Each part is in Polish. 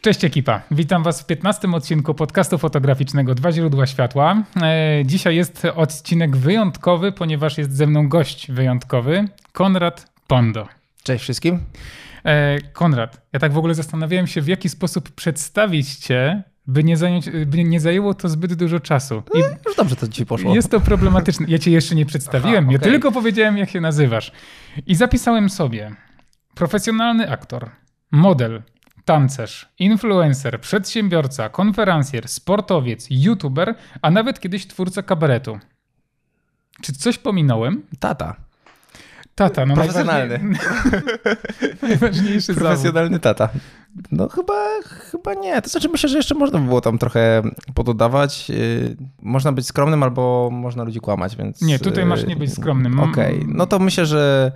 Cześć ekipa, witam Was w 15 odcinku podcastu fotograficznego Dwa źródła światła. E, dzisiaj jest odcinek wyjątkowy, ponieważ jest ze mną gość wyjątkowy, Konrad Pondo. Cześć wszystkim. E, Konrad, ja tak w ogóle zastanawiałem się, w jaki sposób przedstawić Cię, by nie, zająć, by nie zajęło to zbyt dużo czasu. I e, już dobrze to ci poszło. Jest to problematyczne. Ja Cię jeszcze nie przedstawiłem, Aha, ja tylko powiedziałem, jak się nazywasz. I zapisałem sobie profesjonalny aktor, model, tancerz, influencer, przedsiębiorca, konferencjer, sportowiec, youtuber, a nawet kiedyś twórca kabaretu. Czy coś pominąłem? Tata. Tata, no Profesjonalny. Najważniejszy Profesjonalny tata. No chyba, chyba nie. To znaczy myślę, że jeszcze można by było tam trochę pododawać. Yy, można być skromnym albo można ludzi kłamać, więc... Nie, tutaj masz nie być skromnym. Okej, okay. no to myślę, że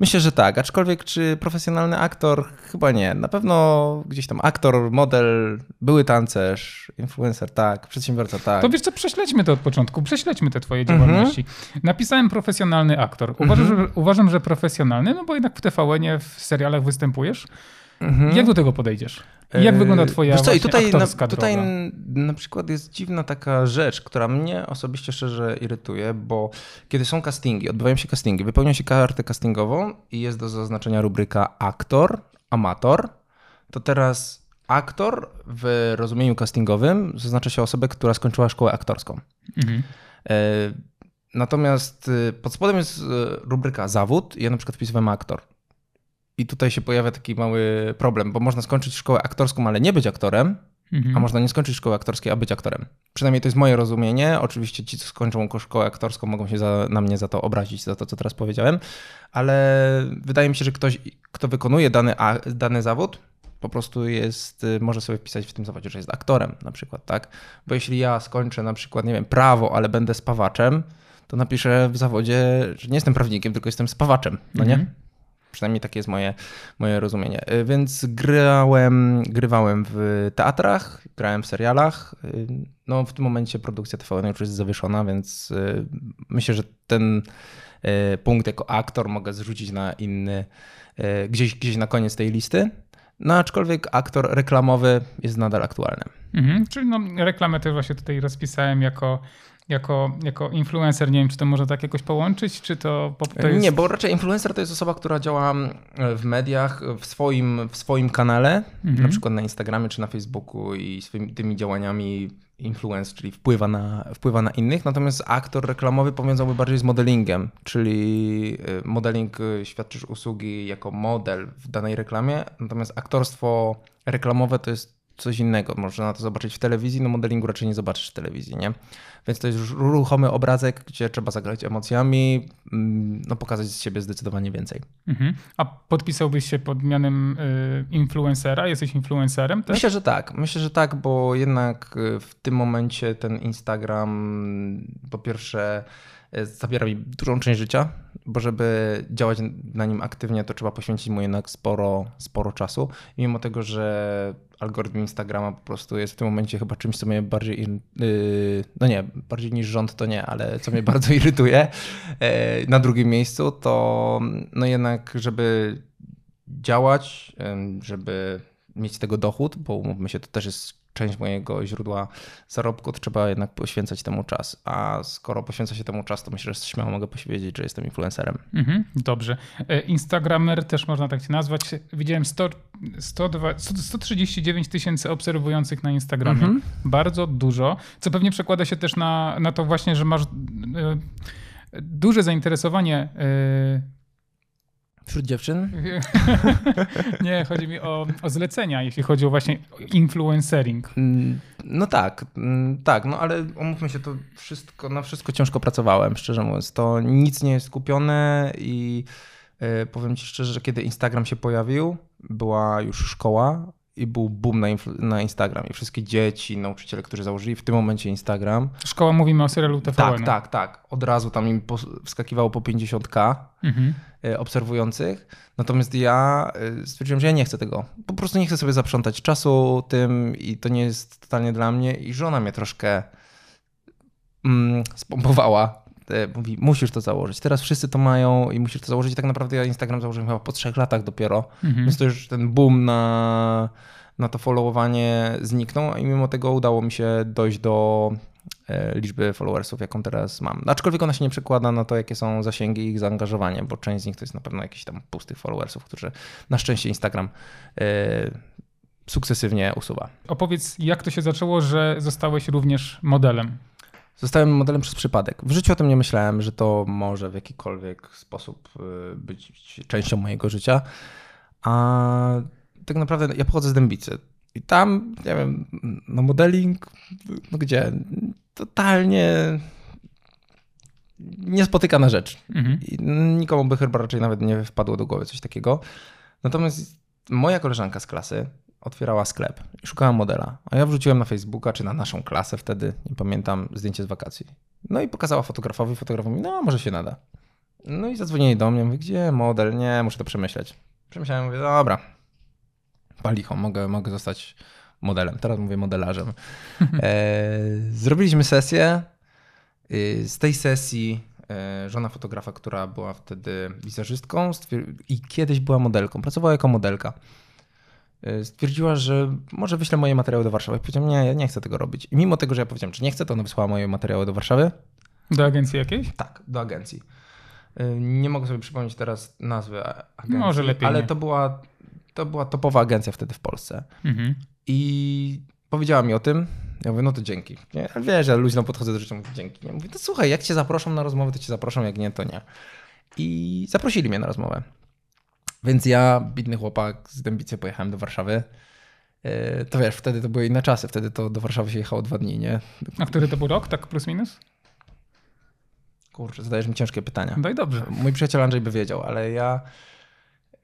Myślę, że tak, aczkolwiek czy profesjonalny aktor? Chyba nie. Na pewno gdzieś tam aktor, model, były tancerz, influencer, tak, przedsiębiorca, tak. To wiesz co, prześledźmy to od początku, prześledźmy te twoje działalności. Mhm. Napisałem profesjonalny aktor. Uważam, mhm. że, uważam, że profesjonalny, no bo jednak w TVN-ie, w serialach występujesz. Mhm. Jak do tego podejdziesz? Jak e, wygląda twoja co, i tutaj, na, tutaj na przykład jest dziwna taka rzecz, która mnie osobiście szczerze irytuje, bo kiedy są castingi, odbywają się castingi, wypełnia się kartę castingową i jest do zaznaczenia rubryka aktor, amator, to teraz aktor w rozumieniu castingowym zaznacza się osobę, która skończyła szkołę aktorską. Mhm. E, natomiast e, pod spodem jest rubryka zawód i ja na przykład wpisywałem aktor. I tutaj się pojawia taki mały problem, bo można skończyć szkołę aktorską, ale nie być aktorem, mhm. a można nie skończyć szkoły aktorskiej, a być aktorem. Przynajmniej to jest moje rozumienie. Oczywiście ci, co skończą szkołę aktorską, mogą się za, na mnie za to obrazić, za to, co teraz powiedziałem, ale wydaje mi się, że ktoś, kto wykonuje dany, dany zawód, po prostu jest, y, może sobie wpisać w tym zawodzie, że jest aktorem na przykład, tak? Bo jeśli ja skończę na przykład, nie wiem, prawo, ale będę spawaczem, to napiszę w zawodzie, że nie jestem prawnikiem, tylko jestem spawaczem, no nie? Mhm. Przynajmniej takie jest moje, moje rozumienie. Y, więc grałem, grywałem w teatrach, grałem w serialach. Y, no w tym momencie produkcja TVN już jest zawieszona, więc y, myślę, że ten punkt jako aktor mogę zrzucić na inny, gdzieś, gdzieś na koniec tej listy. No aczkolwiek aktor reklamowy jest nadal aktualny. Mhm, czyli no, reklamę też właśnie tutaj rozpisałem jako jako, jako influencer, nie wiem, czy to może tak jakoś połączyć, czy to, to jest... Nie, bo raczej influencer to jest osoba, która działa w mediach, w swoim, w swoim kanale, mhm. na przykład na Instagramie czy na Facebooku i swoimi tymi działaniami influence, czyli wpływa na, wpływa na innych, natomiast aktor reklamowy powiązałby bardziej z modelingiem, czyli y, modeling y, świadczysz usługi jako model w danej reklamie, natomiast aktorstwo reklamowe to jest coś innego. Można to zobaczyć w telewizji, no modelingu raczej nie zobaczysz w telewizji, nie? Więc to jest już ruchomy obrazek, gdzie trzeba zagrać emocjami, mm, no pokazać z siebie zdecydowanie więcej. Mhm. A podpisałbyś się pod mianem y, influencera? Jesteś influencerem też? Myślę, że tak. Myślę, że tak, bo jednak y, w tym momencie ten Instagram po pierwsze y, zabiera mi dużą część życia, bo żeby działać na nim aktywnie, to trzeba poświęcić mu jednak sporo, sporo czasu. I mimo tego, że algorytm Instagrama po prostu jest w tym momencie chyba czymś, co mnie bardziej, yy, no nie, bardziej niż rząd to nie, ale co mnie bardzo irytuje yy, na drugim miejscu, to no jednak, żeby działać, żeby mieć z tego dochód, bo umówmy się, to też jest część mojego źródła zarobku, to trzeba jednak poświęcać temu czas. A skoro poświęca się temu czas, to myślę, że śmiało mogę powiedzieć, że jestem influencerem. Mhm, dobrze. E, Instagramer też można tak się nazwać. Widziałem 100, 102, 139 tysięcy obserwujących na Instagramie. Mhm. Bardzo dużo, co pewnie przekłada się też na, na to właśnie, że masz e, duże zainteresowanie e, Wśród dziewczyn? nie, chodzi mi o, o zlecenia, jeśli chodzi o właśnie influencering. Mm, no tak, mm, tak, no ale umówmy się, to wszystko, na wszystko ciężko pracowałem, szczerze mówiąc. To nic nie jest kupione i E, powiem ci szczerze, że kiedy Instagram się pojawił, była już szkoła i był boom na, na Instagram i wszystkie dzieci, nauczyciele, którzy założyli w tym momencie Instagram. Szkoła mówimy o serialu TVN. Tak, tak, tak. Od razu tam im wskakiwało po 50k mhm. E, obserwujących. Natomiast ja e, stwierdziłem, że ja nie chcę tego. Po prostu nie chcę sobie zaprzątać czasu tym i to nie jest totalnie dla mnie. I żona mnie troszkę mm, spompowała mówi, musisz to założyć. Teraz wszyscy to mają i musisz to założyć. I tak naprawdę ja Instagram założyłem chyba po trzech latach dopiero. Mhm. Więc to już ten boom na, na to followowanie zniknął i mimo tego udało mi się dojść do e, liczby followersów, jaką teraz mam. Aczkolwiek ona się nie przekłada na to, jakie są zasięgi i ich zaangażowanie, bo część z nich to jest na pewno jakiś tam pustych followersów, którzy na szczęście Instagram e, sukcesywnie usuwa. Opowiedz, jak to się zaczęło, że zostałeś również modelem? Zostałem modelem przez przypadek. W życiu o tym nie myślałem, że to może w jakikolwiek sposób y, być częścią mojego życia. A tak naprawdę ja pochodzę z Dębicy. I tam, nie wiem, no modeling, no gdzie? Totalnie niespotykana rzecz. Mhm. I nikomu by chyba raczej nawet nie wpadło do głowy coś takiego. Natomiast moja koleżanka z klasy otwierała sklep i szukała modela. A ja wrzuciłem na Facebooka, czy na naszą klasę wtedy, nie pamiętam, zdjęcie z wakacji. No i pokazała fotografowi, fotograf mówi, no może się nada. No i zadzwonili do mnie, mówi, gdzie model? Nie, muszę to przemyśleć. Przemyślałem, mówię, dobra, palicho, mogę, mogę zostać modelem. Teraz mówię modelarzem. E, zrobiliśmy sesję. Z tej sesji e, żona fotografa, która była wtedy wizerzystką i kiedyś była modelką, pracowała jako modelka. E, stwierdziła, że może wyślę moje materiały do Warszawy. Powiedziałem, nie, ja nie chcę tego robić. I mimo tego, że ja powiedziałem, że nie chcę, to ona wysłała moje materiały do Warszawy. Do agencji jakiejś? Tak, do agencji. E, nie mogę sobie przypomnieć teraz nazwy agencji. Może lepiej. Ale to była, to była topowa agencja wtedy w Polsce. Mhm. I powiedziała mi o tym. Ja mówię, no to dzięki. Nie? Wiesz, ja luźno podchodzę do rzeczy, mówię, dzięki. Nie? Mówię, to słuchaj, jak cię zaproszą na rozmowę, to cię zaproszą, jak nie, to nie. I zaprosili mnie na rozmowę. Więc ja, bidny chłopak z Dębicy, pojechałem do Warszawy. E, to wiesz, wtedy to były inne czasy, wtedy to do Warszawy się jechało dwa dni, nie? A który to był rok, tak plus minus? Kurczę, zadajesz mi ciężkie pytania. No i dobrze. Mój przyjaciel Andrzej by wiedział, ale ja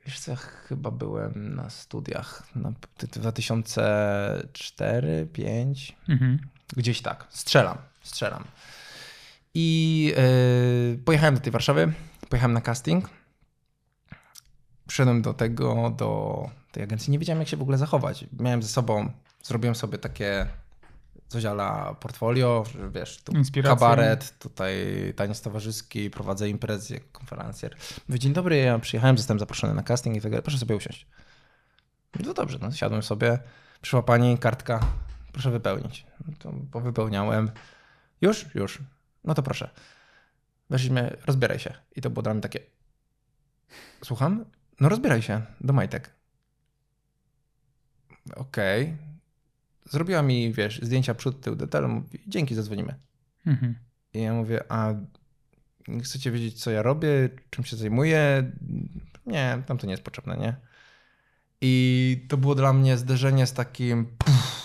wiesz co, chyba byłem na studiach na 2004, 2005, mhm. gdzieś tak. Strzelam, strzelam. I yy, pojechałem do tej Warszawy, pojechałem na casting przyszedłem do tego, do tej agencji, nie wiedziałem jak się w ogóle zachować. Miałem ze sobą, zrobiłem sobie takie coś ala portfolio, że wiesz, tu Inspiracja. kabaret, tutaj taniec towarzyski, prowadzę imprezy, konferencjer. Mówię, dzień dobry, ja przyjechałem, zostałem zaproszony na casting i tak dalej, proszę sobie usiąść. No dobrze, no siadłem sobie, przyszła pani, kartka, proszę wypełnić. No to powypełniałem. Już? Już. No to proszę. Weszliśmy, rozbieraj się. I to było dla mnie takie, słucham? No rozbieraj się do majtek. Okej. Okay. Zrobiła mi, wiesz, zdjęcia przód, tył, detale. Mówi, dzięki, zadzwonimy. Mhm. I ja mówię, a chcecie wiedzieć, co ja robię, czym się zajmuję? Nie, tam to nie jest potrzebne, nie? I to było dla mnie zderzenie z takim... Pff,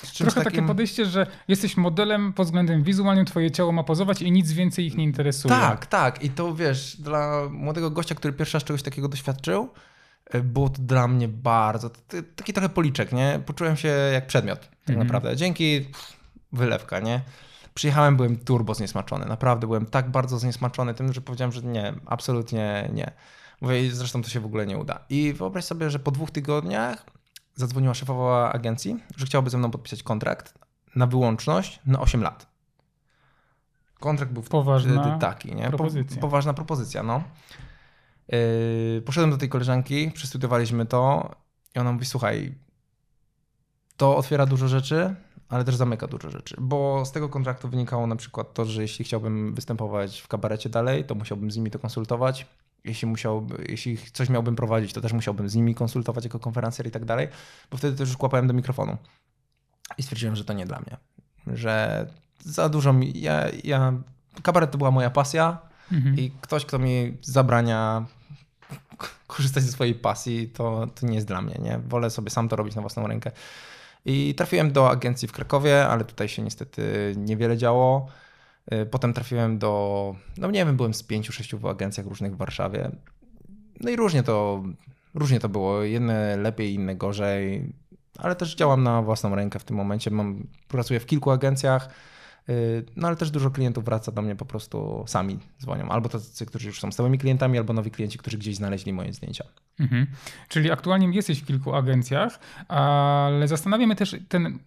Trochę takim... takie podejście, że jesteś modelem pod względem wizualnym, twoje ciało ma pozować i nic więcej ich nie interesuje. Tak, tak. I to wiesz, dla młodego gościa, który pierwszy raz czegoś takiego doświadczył, e, było to dla mnie bardzo, taki trochę policzek, nie? Poczułem się jak przedmiot, tak mhm. naprawdę. Dzięki wylewka, nie? Przyjechałem, byłem turbo zniesmaczony. Naprawdę byłem tak bardzo zniesmaczony tym, że powiedziałem, że nie, absolutnie nie. Mówię, zresztą to się w ogóle nie uda. I wyobraź sobie, że po dwóch tygodniach zadzwoniła szefowa agencji, że chciałaby ze mną podpisać kontrakt na wyłączność na 8 lat. Kontrakt był poważna taki, nie? Propozycja. Po, poważna propozycja, no. Yy, poszedłem do tej koleżanki, przestudiowaliśmy to i ona mówi, słuchaj, to otwiera dużo rzeczy, ale też zamyka dużo rzeczy, bo z tego kontraktu wynikało na przykład to, że jeśli chciałbym występować w kabarecie dalej, to musiałbym z nimi to konsultować, jeśli, musiałby, jeśli coś miałbym prowadzić, to też musiałbym z nimi konsultować jako konferencjer i tak dalej, bo wtedy też już kłapałem do mikrofonu. I stwierdziłem, że to nie dla mnie. Że za dużo mi. Ja, ja, kabaret to była moja pasja mhm. i ktoś, kto mi zabrania korzystać ze swojej pasji, to, to nie jest dla mnie. Nie? Wolę sobie sam to robić na własną rękę. I trafiłem do agencji w Krakowie, ale tutaj się niestety niewiele działo. Y, potem trafiłem do, no nie wiem, byłem z pięciu, sześciu agencjach różnych w Warszawie. No i różnie to, różnie to było. Jedne lepiej, inne gorzej, ale też działam na własną rękę w tym momencie. Mam, pracuję w kilku agencjach no ale też dużo klientów wraca do mnie po prostu sami dzwonią. Albo tacy, którzy już są stałymi klientami, albo nowi klienci, którzy gdzieś znaleźli moje zdjęcia. Mhm. Czyli aktualnie jesteś w kilku agencjach, ale zastanawiamy też ten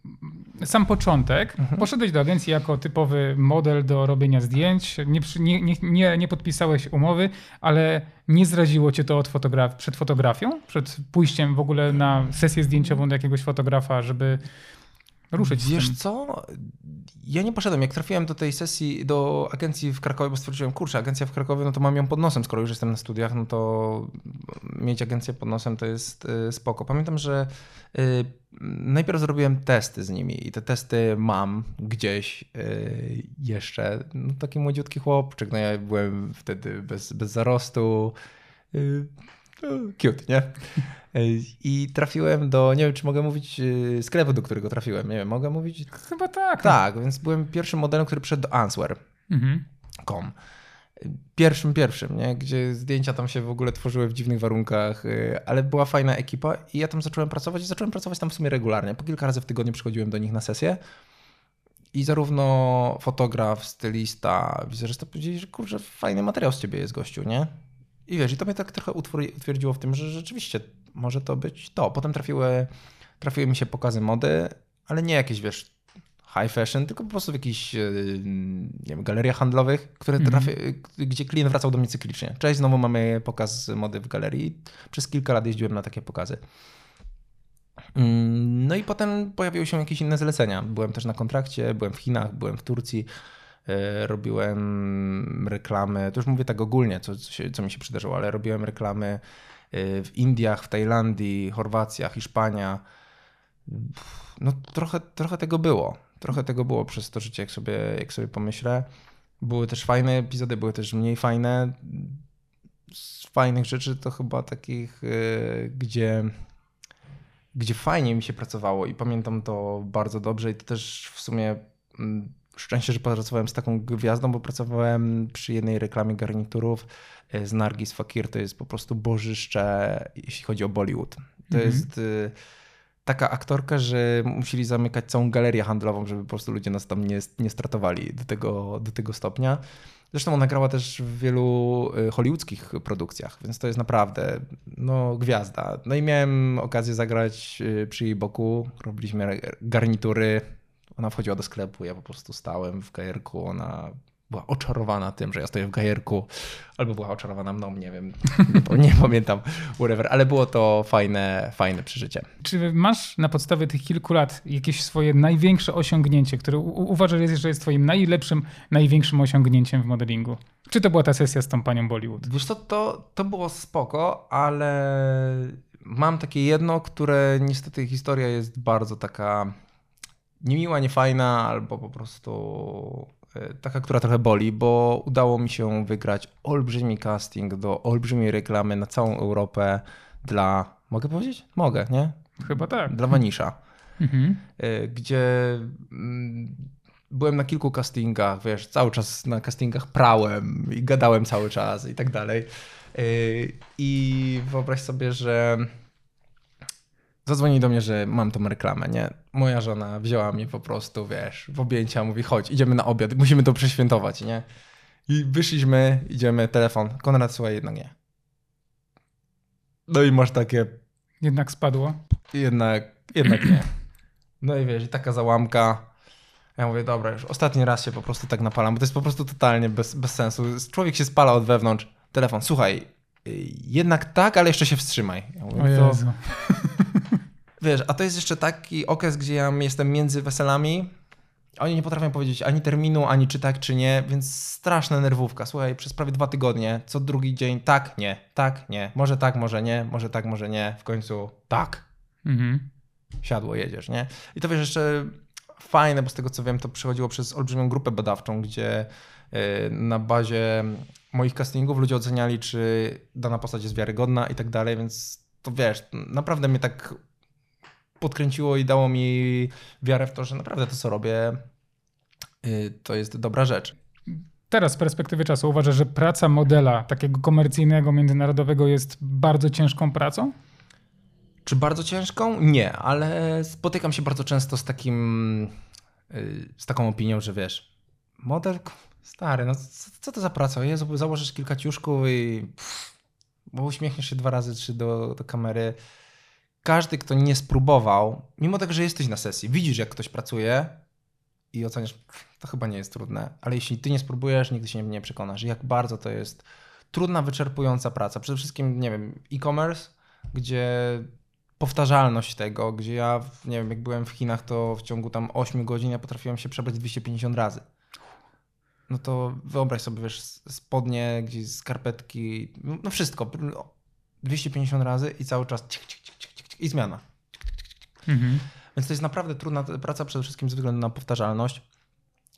sam początek. Mhm. Poszedłeś do agencji jako typowy model do robienia zdjęć, nie, nie, nie, nie podpisałeś umowy, ale nie zraziło cię to od fotograf przed fotografią? Przed pójściem w ogóle na sesję zdjęciową do jakiegoś fotografa, żeby ruszyć Wiesz co? Ja nie poszedłem. Jak trafiłem do tej sesji, do agencji w Krakowie, bo stwierdziłem, kurczę, agencja w Krakowie, no to mam ją pod nosem, skoro już jestem na studiach, no to mieć agencję pod nosem to jest y, spoko. Pamiętam, że y, najpierw zrobiłem testy z nimi i te testy mam gdzieś y, jeszcze. No, taki młodziutki chłopczyk, no ja byłem wtedy bez, bez zarostu. No, cute, nie? I trafiłem do, nie wiem czy mogę mówić, y, sklepu, do którego trafiłem. Nie wiem, mogę mówić? Chyba tak. Tak, więc byłem pierwszym modelem, który przyszedł do Answer.com. Mhm. Pierwszym, pierwszym, nie? gdzie zdjęcia tam się w ogóle tworzyły w dziwnych warunkach, y, ale była fajna ekipa i ja tam zacząłem pracować i zacząłem pracować tam w sumie regularnie. Po kilka razy w tygodniu przychodziłem do nich na sesję i zarówno fotograf, stylista, wizerzysta powiedzieli, że kurczę, fajny materiał z ciebie jest gościu, nie? I wiesz, i to mnie tak trochę utwierdziło w tym, że rzeczywiście może to być to. Potem trafiły, trafiły mi się pokazy mody, ale nie jakieś, wiesz, high fashion, tylko po prostu w jakichś e, nie wiem, galeriach handlowych, które mm gdzie klient wracał do mnie cyklicznie. Cześć, znowu mamy pokaz mody w galerii. Przez kilka lat jeździłem na takie pokazy. Mm, no i potem pojawiły się jakieś inne zlecenia. Byłem też na kontrakcie, byłem w Chinach, byłem w Turcji. E, robiłem reklamy, to już mówię tak ogólnie, co, co, się, co mi się przydarzyło, ale robiłem reklamy w Indiach, w Tajlandii, Chorwacja, Hiszpania. No trochę, trochę tego było. Trochę tego było przez to życie, jak sobie, jak sobie pomyślę. Były też fajne epizody, były też mniej fajne. Z fajnych rzeczy to chyba takich, e, gdzie, gdzie fajnie mi się pracowało i pamiętam to bardzo dobrze i to też w sumie mm, szczęście, że pracowałem z taką gwiazdą, bo pracowałem przy jednej reklamie garniturów e, z Nargis Fakir. To jest po prostu bożyszcze, jeśli chodzi o Bollywood. To mhm. jest y, taka aktorka, że musieli zamykać całą galerię handlową, żeby po prostu ludzie nas tam nie, nie stratowali do tego, do tego stopnia. Zresztą ona grała też w wielu e, hollywoodzkich produkcjach, więc to jest naprawdę no, gwiazda. No i miałem okazję zagrać przy jej boku. Robiliśmy garnitury ona wchodziła do sklepu, ja po prostu stałem w gajerku, ona była oczarowana tym, że ja stoję w gajerku, albo była oczarowana mną, nie wiem, nie, pamiętam, whatever, ale było to fajne, fajne przeżycie. Czy masz na podstawie tych kilku lat jakieś swoje największe osiągnięcie, które uważasz, że jest twoim najlepszym, największym osiągnięciem w modelingu? Czy to była ta sesja z tą panią Bollywood? Wiesz to, to, to było spoko, ale mam takie jedno, które niestety historia jest bardzo taka niemiła, niefajna, albo po prostu e, taka, która trochę boli, bo udało mi się wygrać olbrzymi casting do olbrzymiej reklamy na całą Europę dla, mogę powiedzieć? Mogę, nie? Chyba tak. Dla Vanisha. Mhm. E, gdzie mm, byłem na kilku castingach, wiesz, cały czas na castingach prałem i gadałem cały czas i tak dalej. E, I wyobraź sobie, że Zadzwoni do mnie, że mam tą reklamę, nie? Moja żona wzięła mnie po prostu, wiesz, w objęcia, mówi chodź, idziemy na obiad, musimy to przeświętować, nie? I wyszliśmy, idziemy, telefon. Konrad, słuchaj, jednak nie. No i masz takie... Jednak spadło? Jednak, jednak nie. No i wiesz, taka załamka. Ja mówię, dobra, już ostatni raz się po prostu tak napalam, bo to jest po prostu totalnie bez, bez sensu. Człowiek się spala od wewnątrz. Telefon, słuchaj, jednak tak, ale jeszcze się wstrzymaj. Ja mówię. To... Wiesz, a to jest jeszcze taki okres, gdzie ja jestem między weselami. Oni nie potrafią powiedzieć ani terminu, ani czy tak, czy nie, więc straszna nerwówka. Słuchaj, przez prawie dwa tygodnie, co drugi dzień, tak, nie, tak, nie, może tak, może nie, może tak, może nie, w końcu tak. Mhm. Siadło, jedziesz, nie? I to wiesz, jeszcze fajne, bo z tego co wiem, to przechodziło przez olbrzymią grupę badawczą, gdzie y, na bazie moich castingów ludzie oceniali, czy dana postać jest wiarygodna i tak dalej, więc to wiesz, naprawdę mnie tak podkręciło i dało mi wiarę w to, że naprawdę to, co robię, y, to jest dobra rzecz. teraz z perspektywy czasu uważasz, że praca modela takiego komercyjnego, międzynarodowego jest bardzo ciężką pracą? Czy bardzo ciężką? Nie, ale spotykam się bardzo często z takim, y, z taką opinią, że wiesz, model, stary, no co to za praca? Jezu, założysz kilka ciuszków i pff, bo uśmiechniesz się dwa razy, trzy do, do kamery. Każdy, kto nie spróbował, mimo tego, że jesteś na sesji, widzisz jak ktoś pracuje i oceniasz, to chyba nie jest trudne, ale jeśli ty nie spróbujesz, nigdy się nie przekonasz, jak bardzo to jest trudna, wyczerpująca praca. Przede wszystkim, nie wiem, e-commerce, gdzie powtarzalność tego, gdzie ja, nie wiem, jak byłem w Chinach, to w ciągu tam 8 godzin ja potrafiłem się przebrać 250 razy. No to wyobraź sobie, wiesz, spodnie, gdzieś skarpetki, no wszystko. 250 razy i cały czas cik, cik, i zmiana. Mhm. Więc to jest naprawdę trudna praca, przede wszystkim ze względu na powtarzalność.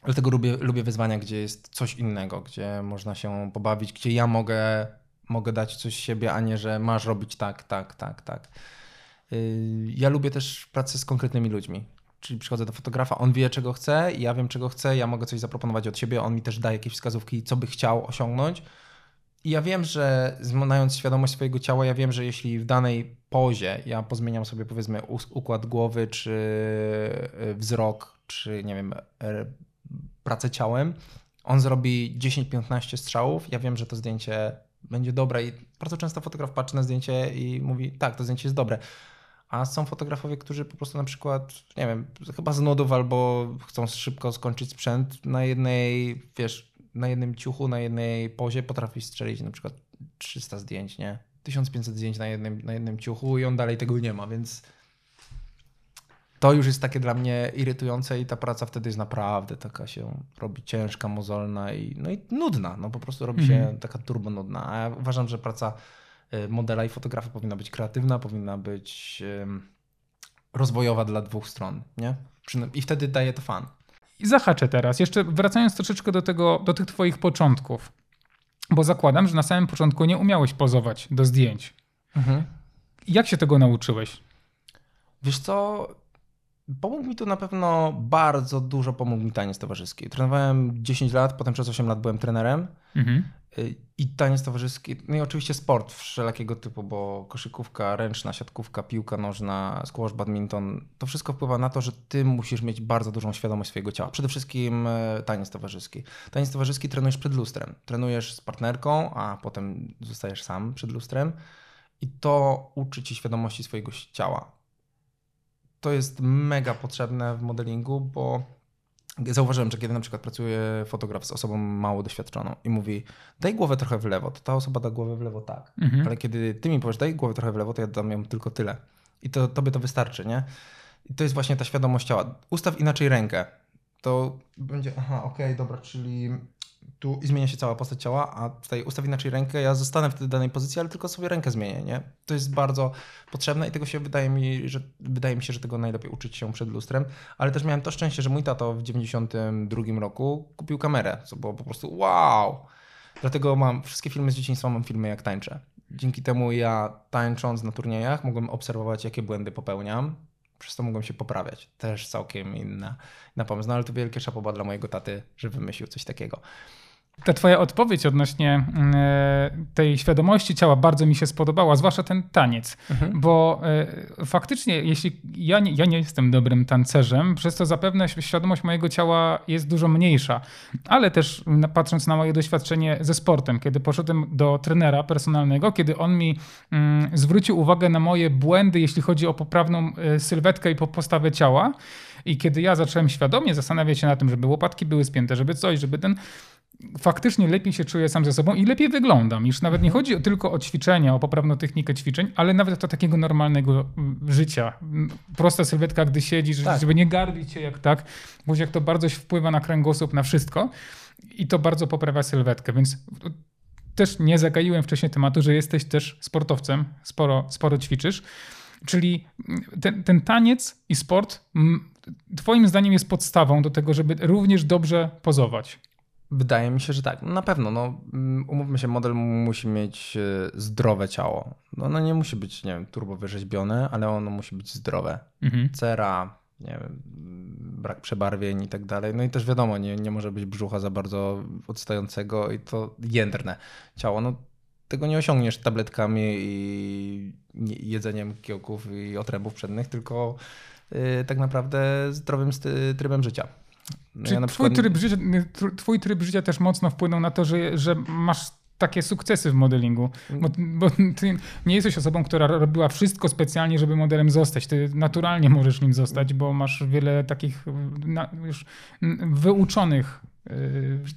Dlatego lubię, lubię wyzwania, gdzie jest coś innego, gdzie można się pobawić, gdzie ja mogę, mogę dać coś z siebie, a nie, że masz robić tak, tak, tak, tak. Yy, ja lubię też pracę z konkretnymi ludźmi. Czyli przychodzę do fotografa, on wie czego chce, ja wiem czego chce, ja mogę coś zaproponować od siebie, on mi też daje jakieś wskazówki, co by chciał osiągnąć. Ja wiem, że mając świadomość swojego ciała, ja wiem, że jeśli w danej pozie ja pozmieniam sobie powiedzmy układ głowy, czy y, wzrok, czy nie wiem, pracę ciałem, on zrobi 10-15 strzałów, ja wiem, że to zdjęcie będzie dobre i bardzo często fotograf patrzy na zdjęcie i mówi, tak, to zdjęcie jest dobre. A są fotografowie, którzy po prostu na przykład, nie wiem, chyba z nudów albo chcą szybko skończyć sprzęt na jednej, wiesz, na jednym ciuchu, na jednej pozie potrafi strzelić na przykład 300 zdjęć, nie? 1500 zdjęć na jednym, na jednym ciuchu i on dalej tego nie ma, więc to już jest takie dla mnie irytujące i ta praca wtedy jest naprawdę taka się robi ciężka, mozolna i, no i nudna. No po prostu robi się mm. taka turbo nudna. A ja uważam, że praca y, modela i fotografa powinna być kreatywna, powinna być rozwojowa dla dwóch stron, nie? I wtedy daje to fan. I zahaczę teraz, jeszcze wracając troszeczkę do, tego, do tych twoich początków, bo zakładam, że na samym początku nie umiałeś pozować do zdjęć. Mhm. Jak się tego nauczyłeś? Wiesz co, Pomógł mi tu na pewno bardzo dużo pomógł mi taniec towarzyski. Trenowałem 10 lat, potem przez 8 lat byłem trenerem. Mhm. Y, I taniec towarzyski, no i oczywiście sport wszelakiego typu, bo koszykówka, ręczna, siatkówka, piłka nożna, squash, badminton, to wszystko wpływa na to, że ty musisz mieć bardzo dużą świadomość swojego ciała. Przede wszystkim e, taniec towarzyski. Taniec towarzyski trenujesz przed lustrem. Trenujesz z partnerką, a potem zostajesz sam przed lustrem i to uczy ci świadomości swojego ciała to jest mega potrzebne w modelingu, bo zauważyłem, że kiedy na przykład pracuje fotograf z osobą mało doświadczoną i mówi, daj głowę trochę w lewo, to ta osoba da głowę w lewo tak. Mhm. Ale kiedy ty mi powiesz, daj głowę trochę w lewo, to ja dam ją tylko tyle. I to tobie to wystarczy, nie? I to jest właśnie ta świadomość ciała. Ustaw inaczej rękę. To będzie, aha, okej, okay, dobra, czyli tu zmienia się cała postać ciała, a tutaj ustaw inaczej rękę, ja zostanę w tej danej pozycji, ale tylko sobie rękę zmienię, nie? To jest bardzo potrzebne i tego się wydaje mi, że wydaje mi się, że tego najlepiej uczyć się przed lustrem, ale też miałem to szczęście, że mój tato w 92 roku kupił kamerę, co było po prostu wow! Dlatego mam wszystkie filmy z dzieciństwa, mam filmy jak tańczę. Dzięki temu ja tańcząc na turniejach mogłem obserwować, jakie błędy popełniam, przez to mogłem się poprawiać. Też całkiem inna, inna pomysł. No ale to wielkie szapoba dla mojego taty, że wymyślił coś takiego. Ta twoja odpowiedź odnośnie mm, e, tej świadomości ciała bardzo mi się spodobała, zwłaszcza ten taniec, mhm. bo e, faktycznie, jeśli ja nie, ja nie jestem dobrym tancerzem, przez to zapewne świadomość mojego ciała jest dużo mniejsza, ale też patrząc na moje doświadczenie ze sportem, kiedy poszedłem do trenera personalnego, kiedy on mi mm, zwrócił uwagę na moje błędy, jeśli chodzi o poprawną e, sylwetkę i postawę ciała, i kiedy ja zacząłem świadomie zastanawiać się na tym, żeby łopatki były spięte, żeby coś, żeby ten faktycznie lepiej się czuję sam ze sobą i lepiej wyglądam. Już nawet nie mhm. chodzi tylko o ćwiczenia, o poprawną technikę ćwiczeń, ale nawet do takiego normalnego mm, życia. Prosta sylwetka, gdy siedzisz, tak. żeby nie garbić się jak tak, bo jak to bardzo wpływa na kręgosłup, na wszystko i to bardzo poprawia sylwetkę, więc też nie zagaiłem wcześniej tematu, że jesteś też sportowcem, sporo, sporo ćwiczysz. Czyli mm, ten, ten taniec i sport, mm, Twoim zdaniem, jest podstawą do tego, żeby również dobrze pozować. Wydaje mi się, że tak. No na pewno, no, mm, umówmy się, model musi mieć e, zdrowe ciało. No, ono nie musi być, nie wiem, turbo wyrzeźbione, ale ono musi być zdrowe. Mhm. Cera, nie wiem, brak przebarwień i tak dalej. No i też wiadomo, nie, nie może być brzucha za bardzo odstającego i to jędrne ciało. No, tego nie osiągniesz tabletkami i jedzeniem kiełków i otrębów przednych, tylko yy, tak naprawdę zdrowym trybem życia. No Czy ja przykład... twój, tryb życia, twój tryb życia też mocno wpłynął na to, że, że masz takie sukcesy w modelingu. Bo, bo, ty nie jesteś osobą, która robiła wszystko specjalnie, żeby modelem zostać. Ty naturalnie możesz nim zostać, bo masz wiele takich już wyuczonych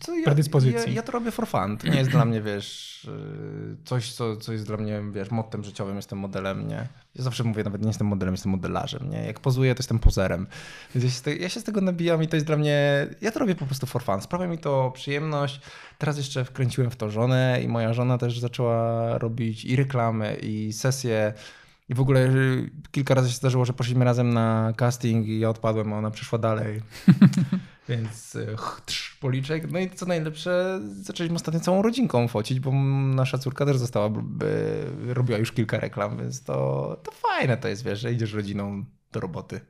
co, ja, predyspozycji. Ja, ja, to robię for fun. To nie jest dla mnie, wiesz, y, coś, co, co jest dla mnie, wiesz, mottem życiowym, jestem modelem, nie? Ja zawsze mówię, nawet nie jestem modelem, jestem modelarzem, nie? Jak pozuję, to jestem pozerem. Więc ja się, ja się z tego nabijam i to jest dla mnie, ja to robię po prostu for fun. Sprawia mi to przyjemność. Teraz jeszcze wkręciłem w to żonę i moja żona też zaczęła robić i reklamy, i sesje i w ogóle kilka razy się zdarzyło, że poszliśmy razem na casting i ja odpadłem, a ona przyszła dalej. Więc y, trz, policzek. No i co najlepsze, zaczęliśmy ostatnio całą rodzinką focić, bo nasza córka też została, by, robiła już kilka reklam, więc to, to fajne to jest, wiesz, że idziesz rodziną do roboty.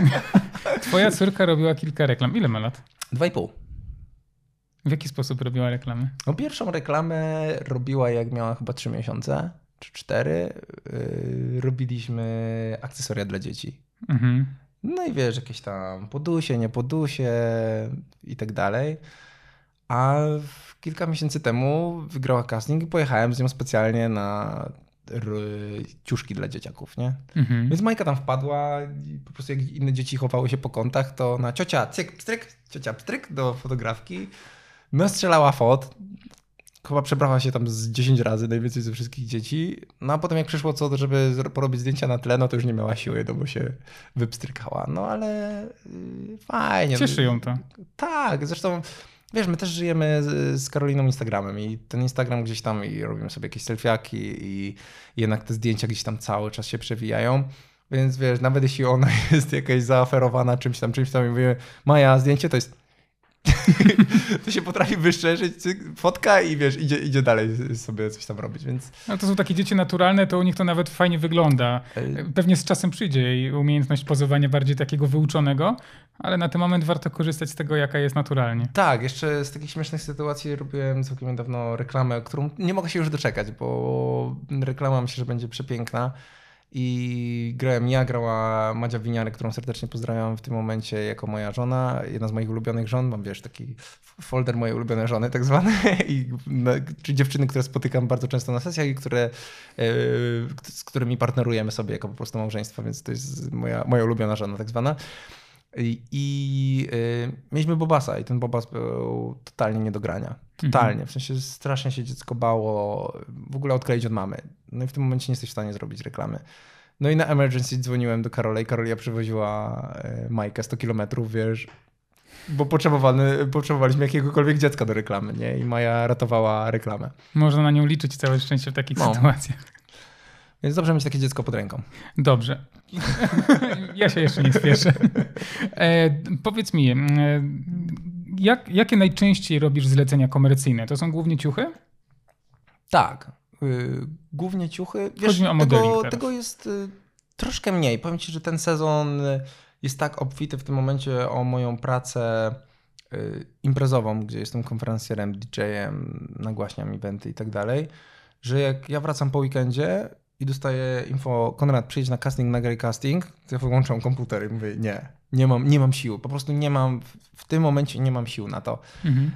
Twoja córka robiła kilka reklam. Ile ma lat? Dwa i pół. W jaki sposób robiła reklamy? No pierwszą reklamę robiła jak miała chyba trzy miesiące czy cztery. Yy, robiliśmy akcesoria dla dzieci. Mhm. No i wiesz, jakieś tam podusie, nie podusie i tak dalej. A kilka miesięcy temu wygrała casting i pojechałem z nią specjalnie na ciuszki dla dzieciaków, nie? Mhm. Więc Majka tam wpadła i po prostu jak inne dzieci chowały się po kątach, to na ciocia cyk, pstryk, ciocia pstryk do fotografki. No strzelała fot, chyba przebrała się tam z 10 razy, najwięcej ze wszystkich dzieci. No a potem jak przyszło co, żeby porobić zdjęcia na tle, no to już nie miała siły, no bo się wypstrykała. No ale yy, fajnie. Cieszy ją to. Tak, zresztą wiesz, my też żyjemy z, Karoliną Instagramem i ten Instagram gdzieś tam i robimy sobie jakieś selfiaki i, jednak te zdjęcia gdzieś tam cały czas się przewijają. Więc wiesz, nawet jeśli ona jest jakaś zaoferowana czymś tam, czymś tam i mówię, Maja, zdjęcie to jest to się potrafi wyszczerzyć, fotka i wiesz, idzie, idzie dalej sobie coś tam robić, więc... No to są takie dzieci naturalne, to u nich to nawet fajnie wygląda. Pewnie z czasem przyjdzie i umiejętność pozowania bardziej takiego wyuczonego, ale na ten moment warto korzystać z tego, jaka jest naturalnie. Tak, jeszcze z takich śmiesznych sytuacji robiłem całkiem niedawno reklamę, którą nie mogę się już doczekać, bo reklama myślę, że będzie przepiękna. I grałem ja, grała Madzia Winiarek, którą serdecznie pozdrawiam w tym momencie jako moja żona, jedna z moich ulubionych żon. Mam wiesz, taki folder mojej ulubione żony, tak zwany, I, czy dziewczyny, które spotykam bardzo często na sesjach i które, yy, z którymi partnerujemy sobie jako po prostu małżeństwo, więc to jest moja, moja ulubiona żona, tak zwana. I, yy, mieliśmy Bobasa i ten Bobas był totalnie nie do grania. Totalnie. Mhm. W sensie strasznie się dziecko bało w ogóle odkleić od mamy. No i w tym momencie nie jesteś w stanie zrobić reklamy. No i na emergency dzwoniłem do Karola i Karolia przywoziła e, Majkę 100 kilometrów, wiesz, bo potrzebowany, potrzebowaliśmy jakiegokolwiek dziecka do reklamy, nie? I Maja ratowała reklamę. Można na nią liczyć całe szczęście w takich no. sytuacjach. Więc dobrze mieć takie dziecko pod ręką. Dobrze. ja się jeszcze nie spieszę. E, powiedz mi, e, jak, jakie najczęściej robisz zlecenia komercyjne? To są głównie ciuchy? Tak. Y, głównie ciuchy. Wiesz, Chodzi mi o tego, tego jest y, troszkę mniej. Powiem ci, że ten sezon y, jest tak obfity w tym momencie o moją pracę imprezową, gdzie jestem konferencjerem, DJ-em, nagłaśniam eventy i tak dalej, że jak ja wracam po weekendzie i dostaję info, Konrad, przyjdź na casting, nagraj casting, to ja wyłączam komputer i mówię, nie, nie mam, nie mam sił, po prostu nie mam, w tym momencie nie mam sił na to. Mhm.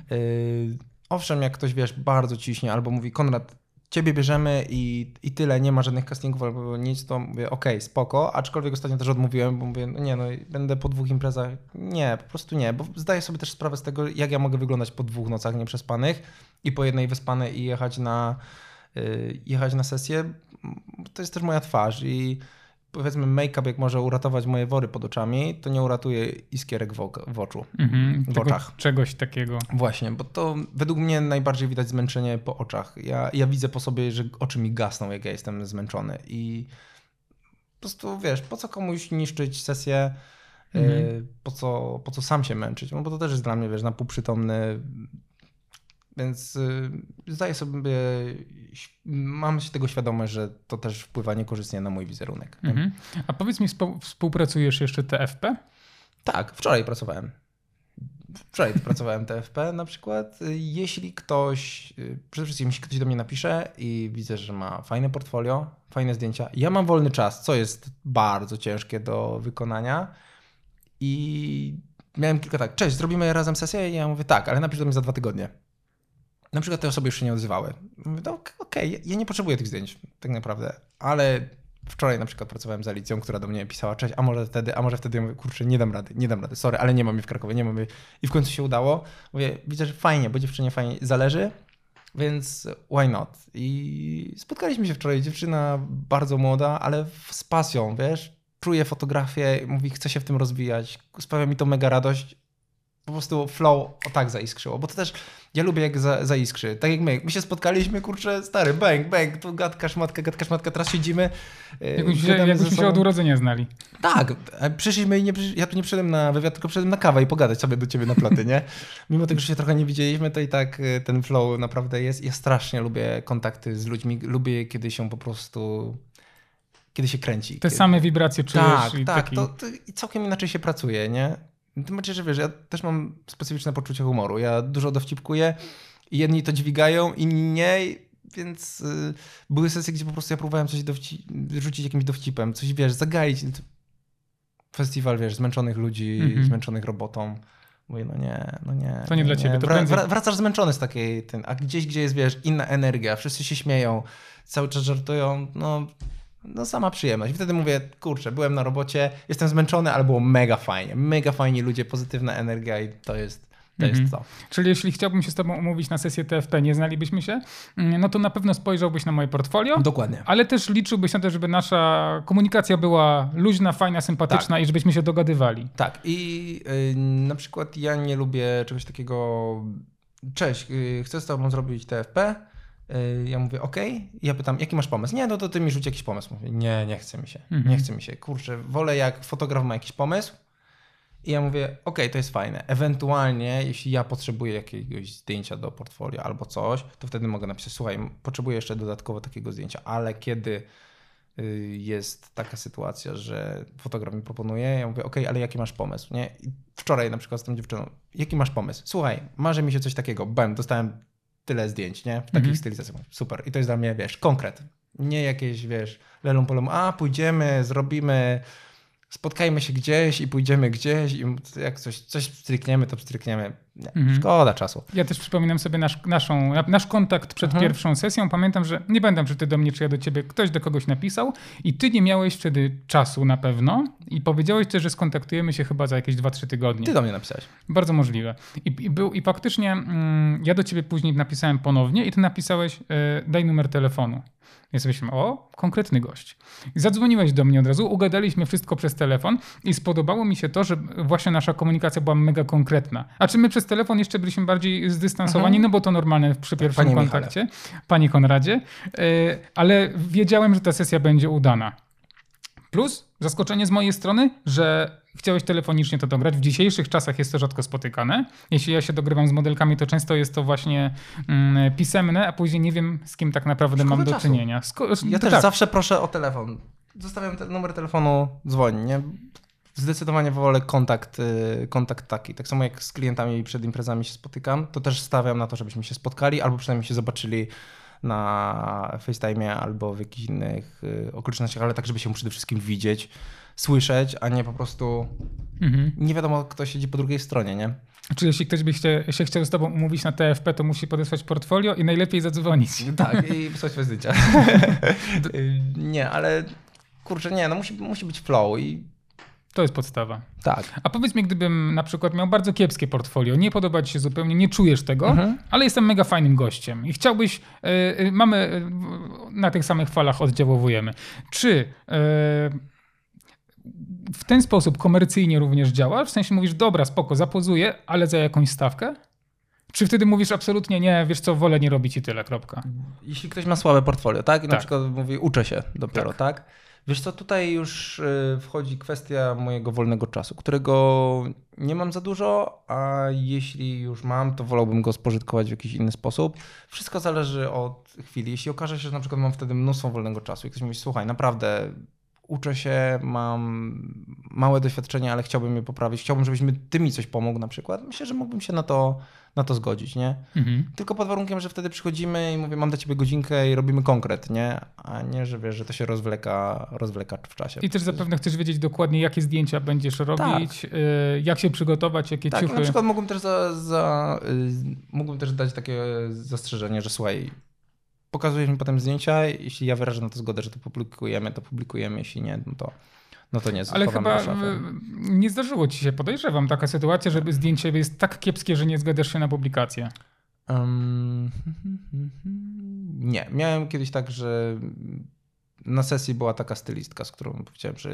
owszem, jak ktoś, wiesz, bardzo ciśnie albo mówi, Konrad, ciebie bierzemy i, i tyle, nie ma żadnych castingów albo nic, to mówię, okej, okay, spoko, aczkolwiek ostatnio też odmówiłem, bo mówię, no nie no, będę po dwóch imprezach, nie, po prostu nie, bo zdaję sobie też sprawę z tego, jak ja mogę wyglądać po dwóch nocach nieprzespanych i po jednej wyspanej i jechać na, yy, jechać na sesję, to jest też moja twarz i powiedzmy make-up jak może uratować moje wory pod oczami, to nie uratuje iskierek w, w oczu, mhm, w oczach. Czegoś takiego. Właśnie, bo to według mnie najbardziej widać zmęczenie po oczach. Ja, ja widzę po sobie, że oczy mi gasną, jak ja jestem zmęczony i po prostu wiesz, po co komuś niszczyć sesję, mhm. Y, po, co, po co sam się męczyć, no bo to też jest dla mnie, wiesz, na półprzytomny więc y, zdaję sobie, mam się tego świadomość, że to też wpływa niekorzystnie na mój wizerunek. Mhm. A powiedz mi, współpracujesz jeszcze TFP? Tak, wczoraj pracowałem. Wczoraj pracowałem TFP na przykład. Jeśli ktoś, przede wszystkim jeśli ktoś do mnie napisze i widzę, że ma fajne portfolio, fajne zdjęcia, ja mam wolny czas, co jest bardzo ciężkie do wykonania i miałem kilka tak, cześć, zrobimy razem sesję? I ja mówię tak, ale napisz do mnie za dwa tygodnie. Na przykład te osoby już się nie odzywały. Mówię, no okej, okay, ja nie potrzebuję tych zdjęć, tak naprawdę, ale wczoraj na przykład pracowałem z Alicją, która do mnie pisała, cześć, a może wtedy, a może wtedy, ja mówię, kurczę, nie dam rady, nie dam rady, sorry, ale nie mam jej w Krakowie, nie mam jej. I w końcu się udało. Mówię, widzę, że fajnie, bo dziewczynie fajnie zależy, więc why not? I spotkaliśmy się wczoraj, dziewczyna bardzo młoda, ale z pasją, wiesz, czuje fotografię, mówi, chce się w tym rozwijać, sprawia mi to mega radość. Po prostu flow o tak zaiskrzyło, bo to też ja lubię jak za, zaiskrzy. Tak jak my. My się spotkaliśmy, kurczę, stary, bang, bang, tu gadka, szmatka, gadka, szmatka, teraz siedzimy. Jakbyśmy się, jakbyśmy się od urodzenia znali. Tak, przyszliśmy i nie, ja tu nie przyszedłem na wywiad, tylko przyszedłem na kawę i pogadać sobie do ciebie na platy, nie? Mimo tego, że się trochę nie widzieliśmy, to i tak e, ten flow naprawdę jest. Ja strasznie lubię kontakty z ludźmi, lubię kiedy się po prostu kiedy się kręci. Te kiedy... same wibracje czujesz. Tak, i tak, taki... to, to całkiem inaczej się pracuje, nie? Tym bardziej, że wiesz, ja też mam specyficzne poczucie humoru. Ja dużo dowcipkuję i jedni to dźwigają, inni nie, więc yy, były sesje, gdzie po prostu ja próbowałem coś dowci- rzucić jakimś dowcipem, coś, wiesz, zagaić. Festiwal, wiesz, zmęczonych ludzi, mm-hmm. zmęczonych robotą. Mówię, no nie, no nie. To nie, no dla ciebie. To Wra- prędzej... Wracasz zmęczony z takiej, ten, a gdzieś, gdzie jest, wiesz, inna energia, wszyscy się śmieją, cały czas żartują, no no sama przyjemność. I wtedy mówię, kurczę, byłem na robocie, jestem zmęczony, ale było mega fajnie. Mega fajni ludzie, pozytywna energia i to jest to jest mhm. to. Czyli jeśli chciałbym się z tobą umówić na sesję TFP, nie znalibyśmy się, mm, no to na pewno spojrzałbyś na moje portfolio. Dokładnie. Ale też liczyłbyś na to, żeby nasza komunikacja była luźna, fajna, sympatyczna tak. i żebyśmy się dogadywali. Tak. I yy, na przykład ja nie lubię czegoś takiego. Cześć, yy, chcę z tobą zrobić TFP Y, ja mówię, OK. Ja pytam, jaki masz pomysł? Nie, no to ty mi rzuć jakiś pomysł. Mówię, nie, nie chce mi się. Mhm. Nie chce mi się. Kurczę, wolę jak fotograf ma jakiś pomysł. I ja mówię, OK, to jest fajne. Ewentualnie, jeśli ja potrzebuję jakiegoś zdjęcia do portfolio albo coś, to wtedy mogę napisać, słuchaj, potrzebuję jeszcze dodatkowo takiego zdjęcia, ale kiedy y, jest taka sytuacja, że fotograf mi proponuje, ja mówię, OK, ale jaki masz pomysł? Nie? I wczoraj na przykład z tą dziewczyną, jaki masz pomysł? Słuchaj, marzy mi się coś takiego, bam, dostałem tyle zdjęć, nie? W takich mhm. stylizacjach. Super. I to jest dla mnie, wiesz, konkret. Nie jakieś, wiesz, lelą polą, a pójdziemy, zrobimy, spotkajmy się gdzieś i pójdziemy gdzieś i jak coś, coś strykniemy, to strykniemy. Nie, mhm. Szkoda czasu. Ja też przypominam sobie nasz, naszą, nasz kontakt przed mhm. pierwszą sesją. Pamiętam, że nie będę, czy ty do mnie, czy ja do ciebie, ktoś do kogoś napisał i ty nie miałeś wtedy czasu na pewno i powiedziałeś też, że skontaktujemy się chyba za jakieś 2-3 tygodnie. Ty do mnie napisałeś. Bardzo możliwe. I, i, był, i faktycznie mm, ja do ciebie później napisałem ponownie i ty napisałeś, e, daj numer telefonu. Sobie myślałem, o, konkretny gość. Zadzwoniłeś do mnie od razu, ugadaliśmy wszystko przez telefon i spodobało mi się to, że właśnie nasza komunikacja była mega konkretna. A czy my przez telefon jeszcze byliśmy bardziej zdystansowani, mhm. no bo to normalne przy pierwszym Panie kontakcie. Michale. Panie Konradzie. E, ale wiedziałem, że ta sesja będzie udana. Plus zaskoczenie z mojej strony, że chciałeś telefonicznie to dograć. W dzisiejszych czasach jest to rzadko spotykane. Jeśli ja się dogrywam z modelkami, to często jest to właśnie mm, pisemne, a później nie wiem, z kim tak naprawdę Szkoda mam do czynienia. Sko ja też tak. zawsze proszę o telefon. Zostawiam ten numer telefonu, dzwoń, nie? Zdecydowanie wolę kontakt, y, kontakt taki. Tak samo jak z klientami przed imprezami się spotykam, to też stawiam na to, żebyśmy się spotkali albo przynajmniej się zobaczyli na FaceTime albo w jakichś innych y, okolicznościach, ale tak, żeby się przede wszystkim widzieć, słyszeć, a nie po prostu mhm. nie wiadomo, kto siedzi po drugiej stronie, nie? Czyli jeśli ktoś by się, się chciał z tobą umówić na TFP, to musi podesłać portfolio i najlepiej zadzwonić. Tak, i wysłać zdjęcia. nie, ale kurczę, nie, no musi, musi być flow i to jest podstawa. Tak. A powiedz mi, gdybym na przykład miał bardzo kiepskie portfolio, nie podoba ci się zupełnie, nie czujesz tego, mhm. ale jestem mega fajnym gościem i chciałbyś, yy, mamy, yy, na tych samych falach oddziałowujemy. Czy yy, w ten sposób komercyjnie również działa? W sensie mówisz, dobra, spoko, zapozuję, ale za jakąś stawkę? Czy wtedy mówisz absolutnie nie, wiesz co, wolę nie robić i tyle, kropka? Jeśli ktoś ma słabe portfolio, tak? I tak. na przykład mówi, uczę się dopiero, tak? tak? Wiesz co, tutaj już y, wchodzi kwestia mojego wolnego czasu, którego nie mam za dużo, a jeśli już mam, to wolałbym go spożytkować w jakiś inny sposób. Wszystko zależy od chwili. Jeśli okaże się, że na przykład mam wtedy mnóstwo wolnego czasu i ktoś mówi, słuchaj, naprawdę uczę się, mam małe doświadczenie, ale chciałbym je poprawić. Chciałbym, żebyś ty mi coś pomógł na przykład. Myślę, że mógłbym się na to, na to zgodzić, nie? Mhm. Tylko pod warunkiem, że wtedy przychodzimy i mówię, mam dla ciebie godzinkę i robimy konkret, nie? A nie, że wiesz, że to się rozwleka, rozwleka w czasie. I też zapewne chcesz wiedzieć dokładnie, jakie zdjęcia będziesz robić, tak. Jak się przygotować, jakie tak, ciuchy. na przykład mógłbym też, za, za, y, mógłbym też dać takie zastrzeżenie, że słuchaj, pokazujesz mi potem zdjęcia, jeśli ja wyrażę na to zgodę, że to publikujemy, to publikujemy, jeśli nie, no to, no to nie Ale chyba nie zdarzyło ci się, podejrzewam, taka sytuacja, żeby zdjęcie jest tak kiepskie, że nie zgadzasz się na publikację. Um, nie, miałem kiedyś tak, że na sesji była taka stylistka, z którą powiedziałem, że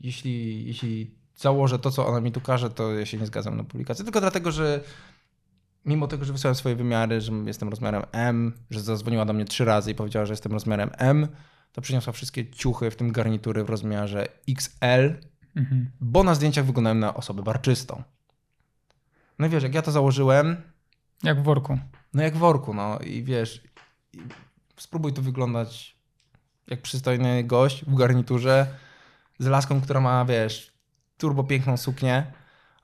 jeśli, jeśli założę to, co ona mi tu każe, to ja się nie zgadzam na publikację. Tylko dlatego, że mimo tego, że wysłałem swoje wymiary, że jestem rozmiarem M, że zadzwoniła do mnie trzy razy i powiedziała, że jestem rozmiarem M, to przyniosła wszystkie ciuchy, w tym garnitury w rozmiarze XL, mhm. bo na zdjęciach wyglądałem na osobę barczystą. No i wiesz, jak ja to założyłem... Jak w worku. No jak w worku, no i wiesz, i spróbuj tu wyglądać jak przystojny gość w garniturze z laską, która ma, wiesz, turbo piękną suknię,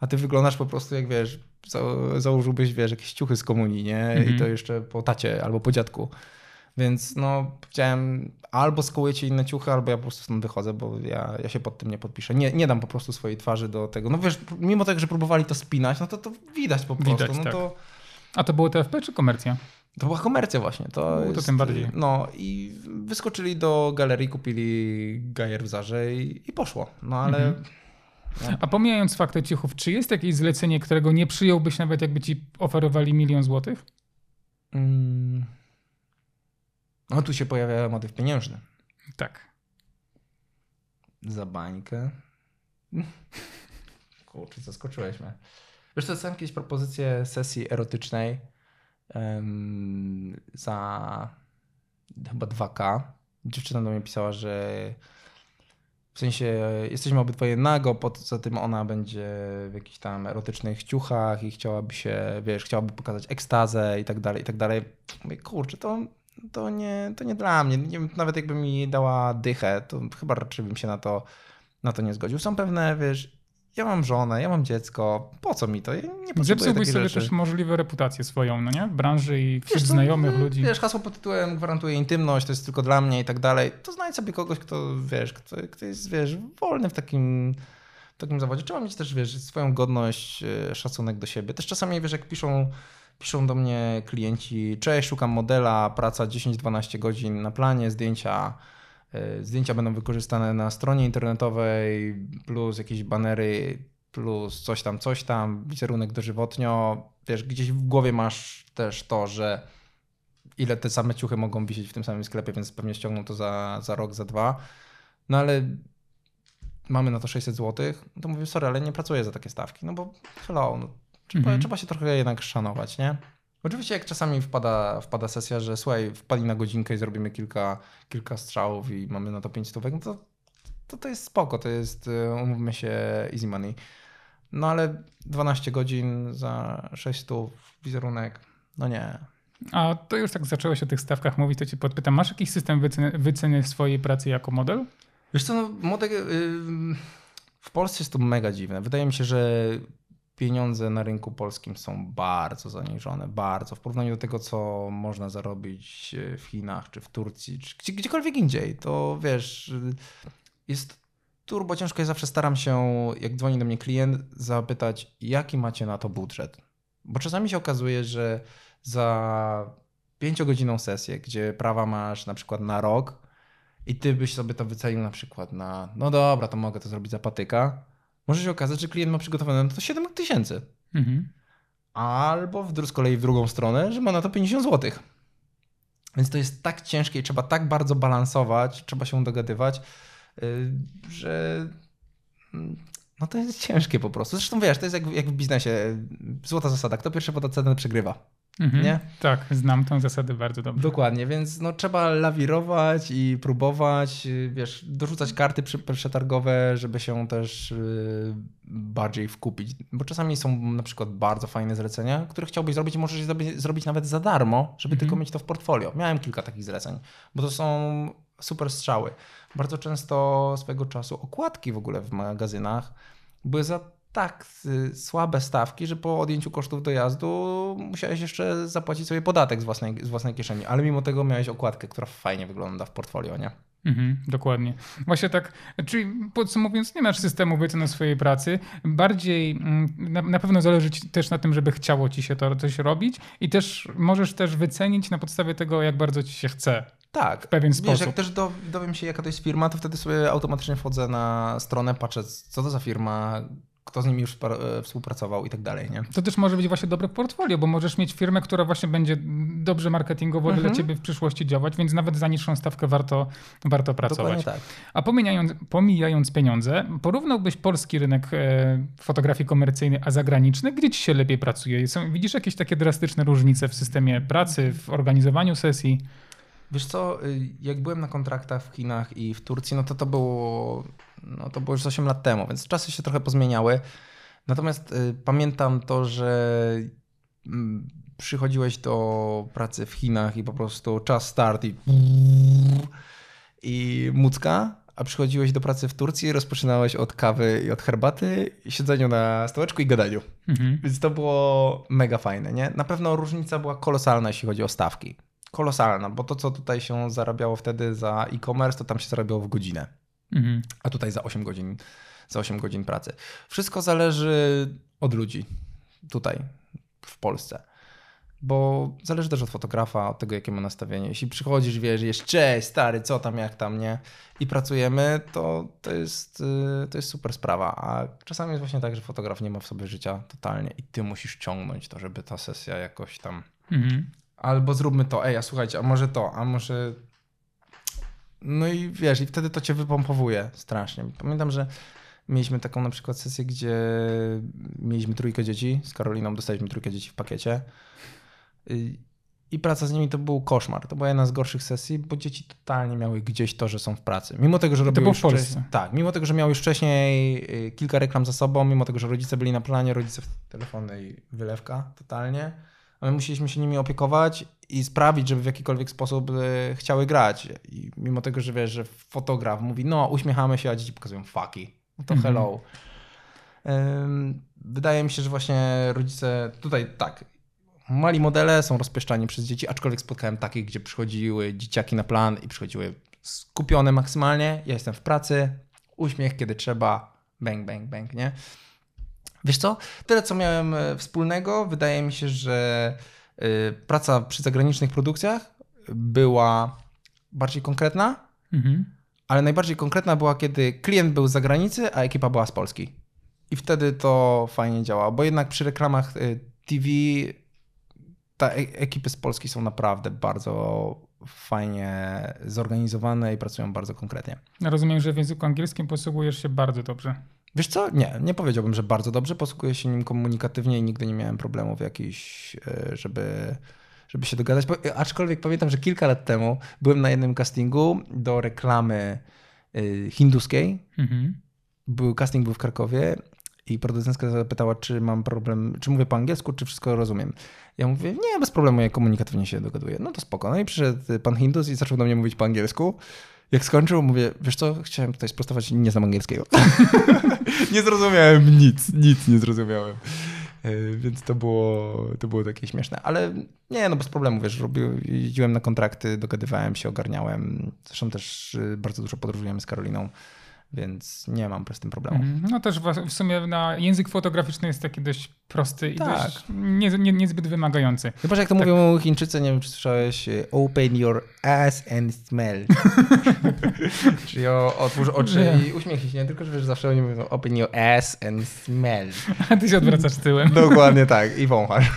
a ty wyglądasz po prostu jak, wiesz, za, założyłbyś, wiesz, jakieś ciuchy z komunii, nie? I mhm. to jeszcze po tacie albo po dziadku. Więc no, powiedziałem, albo skołujecie inne ciuchy, albo ja po prostu stąd wychodzę, bo ja, ja się pod tym nie podpiszę. Nie, nie dam po prostu swojej twarzy do tego. No wiesz, mimo tego, że próbowali to spinać, no to to widać po prostu. Widać, no tak. to... A to było TFP czy komercja? To była komercja właśnie. To, no, to jest, tym bardziej. No i wyskoczyli do galerii, kupili gajer w Zarze i, i poszło. No ale... Mhm. No. A pomijając fakty ciuchów, czy jest jakieś zlecenie, którego nie przyjąłbyś nawet jakby ci oferowali milion złotych? Mm. No tu się pojawia motyw pieniężny. Tak. Za bańkę. Kurczę, zaskoczyłeś mnie. Wiesz, to dostałem kiedyś propozycję sesji erotycznej um, za chyba 2K. Dziewczyna do mnie pisała, że w sensie jesteśmy obydwoje nago, poza tym ona będzie w jakichś tam erotycznych ciuchach i chciałaby się, wiesz, chciałaby pokazać ekstazę i tak dalej, i tak dalej. Mówię, kurczę, to, to, nie, to nie dla mnie. Nie nawet jakby mi dała dychę, to chyba raczej bym się na to, na to nie zgodził. Są pewne, wiesz, ja mam żonę, ja mam dziecko, po co mi to? Ja nie potrzebuję Zepsułbyś sobie rzeczy. też możliwe reputację swoją, no nie? W branży i wśród wiesz, znajomych ludzi. Wiesz, hasło pod tytułem gwarantuje intymność, to jest tylko dla mnie i tak dalej. To znajdź sobie kogoś, kto, wiesz, kto, kto jest, wiesz, wolny w takim, w takim zawodzie. Trzeba mieć też, wiesz, swoją godność, e, szacunek do siebie. Też czasami, wiesz, jak piszą piszą do mnie klienci, cześć, szukam modela, praca 10-12 godzin na planie, zdjęcia E, zdjęcia będą wykorzystane na stronie internetowej, plus jakieś banery, plus coś tam, coś tam, wizerunek dożywotnio. Wiesz, gdzieś w głowie masz też to, że ile te same ciuchy mogą wisieć w tym samym sklepie, więc pewnie ściągną to za, za rok, za dwa. No ale mamy na to 600 zł, to mówię, sorry, ale nie pracuję za takie stawki, no bo hello, no, trzeba, mhm. trzeba się trochę jednak szanować, nie? Oczywiście jak czasami wpada, wpada sesja, że słuchaj, wpadli na godzinkę i zrobimy kilka, kilka strzałów i mamy na to 5 stówek, no to, to to jest spoko, to jest, y, umówmy się, easy money. No ale 12 godzin za 6 stów, wizerunek, no nie. A to już tak zacząłeś o tych stawkach mówić, to ci podpytam, masz jakiś system wyceny, wyceny swojej pracy jako model? Wiesz co, no, model, yy, w Polsce jest to mega dziwne. Wydaje mi się, że pieniądze na rynku polskim są bardzo zaniżone, bardzo w porównaniu do tego, co można zarobić w Chinach, czy w Turcji, czy gdziekolwiek indziej. To wiesz, jest turbo ciężko. Ja zawsze staram się, jak dzwoni do mnie klient, zapytać, jaki macie na to budżet. Bo czasami się okazuje, że za pięciogodzinną sesję, gdzie prawa masz na przykład na rok i ty byś sobie to wycenił na przykład na, no dobra, to mogę to zrobić za patyka, może się okazać, że klient ma przygotowane na to 7 tysięcy. Mhm. Albo w, z kolei w drugą stronę, że ma na to 50 zł. Więc to jest tak ciężkie i trzeba tak bardzo balansować, trzeba się dogadywać, yy, że mm, no to jest ciężkie po prostu. Zresztą wiesz, to jest jak, jak w biznesie. Złota zasada, kto pierwszy poda cenę przegrywa. Mhm. Nie? Tak, znam tę zasadę bardzo dobrze. Dokładnie, więc no, trzeba lawirować i próbować, wiesz, dorzucać karty przetargowe, żeby się też yy, bardziej wkupić. Bo czasami są na przykład bardzo fajne zlecenia, które chciałbyś zrobić i możesz je zrobić, zrobić nawet za darmo, żeby mhm. tylko mieć to w portfolio. Miałem kilka takich zleceń, bo to są super strzały. Bardzo często swego czasu okładki w ogóle w magazynach były za tak y, słabe stawki, że po odjęciu kosztów dojazdu musiałeś jeszcze zapłacić sobie podatek z własnej, z własnej kieszeni, ale mimo tego miałeś okładkę, która fajnie wygląda w portfolio, nie? Mhm, dokładnie. Właśnie tak, czyli podsumowując, nie masz systemu wyceny swojej pracy. Bardziej mm, na, na, pewno zależy ci też na tym, żeby chciało ci się to coś robić i też możesz też wycenić na podstawie tego, jak bardzo ci się chce. Tak, w pewien sposób. Wiesz, jak też do, dowiem się, jaka to jest firma, to wtedy sobie automatycznie wchodzę na stronę, patrzę, co to za firma, kto z nimi już e, współpracował i tak dalej. Nie? To też może być właśnie dobre portfolio, bo możesz mieć firmę, która właśnie będzie dobrze marketingowo mhm. dla ciebie w przyszłości działać, więc nawet za niższą stawkę warto, warto pracować. Tak. A pomijając, pomijając pieniądze, porównałbyś polski rynek e, fotografii komercyjnej, a zagraniczny? Gdzie ci się lepiej pracuje? Są, widzisz jakieś takie drastyczne różnice w systemie pracy, w organizowaniu sesji? Wiesz co, y, jak byłem na kontraktach w Chinach i w Turcji, no to to było, no to było już 8 lat temu, więc czasy się trochę pozmieniały. Natomiast y, pamiętam to, że y, przychodziłeś do pracy w Chinach i po prostu czas start i, i mucka, a przychodziłeś do pracy w Turcji rozpoczynałeś od kawy i od herbaty, siedzeniu na stołeczku i gadaniu. Mhm. Więc to było mega fajne, nie? Na pewno różnica była kolosalna, jeśli chodzi o stawki kolosalna, bo to, co tutaj się zarabiało wtedy za e-commerce, to tam się zarabiało w godzinę. Mhm. A tutaj za 8 godzin, za 8 godzin pracy. Wszystko zależy od ludzi tutaj w Polsce. Bo zależy też od fotografa, od tego, jakie ma nastawienie. Jeśli przychodzisz, wiesz, jest cześć, stary, co tam, jak tam, nie? I pracujemy, to, to, jest, y, to jest super sprawa. A czasami jest właśnie tak, że fotograf nie ma w sobie życia totalnie i ty musisz ciągnąć to, żeby ta sesja jakoś tam mhm albo zróbmy to, ej, a słuchajcie, a może to, a może... No i wiesz, i wtedy to cię wypompowuje strasznie. Pamiętam, że mieliśmy taką na przykład sesję, gdzie mieliśmy trójkę dzieci, z Karoliną dostaliśmy trójkę dzieci w pakiecie i praca z nimi to był koszmar. To była jedna z gorszych sesji, bo dzieci totalnie miały gdzieś to, że są w pracy. Mimo tego, że robiły już wcześniej. Tak, mimo tego, że miały już wcześniej y, kilka reklam za sobą, mimo tego, że rodzice byli na planie, rodzice w telefony i wylewka totalnie my musieliśmy się nimi opiekować i sprawić, żeby w jakikolwiek sposób e, chciały grać. I mimo tego, że wiesz, że fotograf mówi, no uśmiechamy się, a dzieci pokazują fucky. No to mhm. hello. Wydaje mi się, że właśnie rodzice tutaj tak, mali modele są rozpieszczani przez dzieci, aczkolwiek spotkałem takich, gdzie przychodziły dzieciaki na plan i przychodziły skupione maksymalnie. Ja jestem w pracy, uśmiech kiedy trzeba, bang, bang, bang, nie? Wiesz co? Tyle, co miałem e, wspólnego, wydaje mi się, że e, praca przy zagranicznych produkcjach była bardziej konkretna, mhm. ale najbardziej konkretna była, kiedy klient był z zagranicy, a ekipa była z Polski. I wtedy to fajnie działało, bo jednak przy reklamach e, TV ta ekipy z Polski są naprawdę bardzo fajnie zorganizowane i pracują bardzo konkretnie. Rozumiem, że w języku angielskim posługujesz się bardzo dobrze. Wiesz co? Nie, nie powiedziałbym, że bardzo dobrze. Posługuję się nim komunikatywnie i nigdy nie miałem problemów jakichś, e, żeby, żeby się dogadać. Aczkolwiek pamiętam, że kilka lat temu byłem na jednym castingu do reklamy e, hinduskiej. Mhm. Był, casting był w Krakowie i producentka zapytała, czy mam problem, czy mówię po angielsku, czy wszystko rozumiem. Ja mówię, nie, bez problemu, ja komunikatywnie się dogaduję. No to spoko. No i przyszedł pan Hindus i zaczął do mnie mówić po angielsku. Jak skończył, mówię, wiesz co, chciałem tutaj sprostować, nie znam angielskiego. nie zrozumiałem nic, nic nie zrozumiałem. E, więc to było, to było takie śmieszne. Ale nie, no bez problemu, wiesz, robił, jeździłem na kontrakty, dogadywałem się, ogarniałem. Zresztą też y, bardzo dużo podróżujemy z Karoliną więc nie mam z tym problemu. Mhm. No też w sumie na język fotograficzny jest taki dość prosty i tak. dość nie, nie, niezbyt wymagający. Chyba, że jak to tak. mówią Chińczycy, nie wiem czy słyszałeś, open your ass and smell. Czyli o, otwórz oczy i uśmiechnij się, nie tylko, że wiesz, zawsze oni mówią open your ass and smell. A ty się odwracasz tyłem. Dokładnie tak i wąchasz.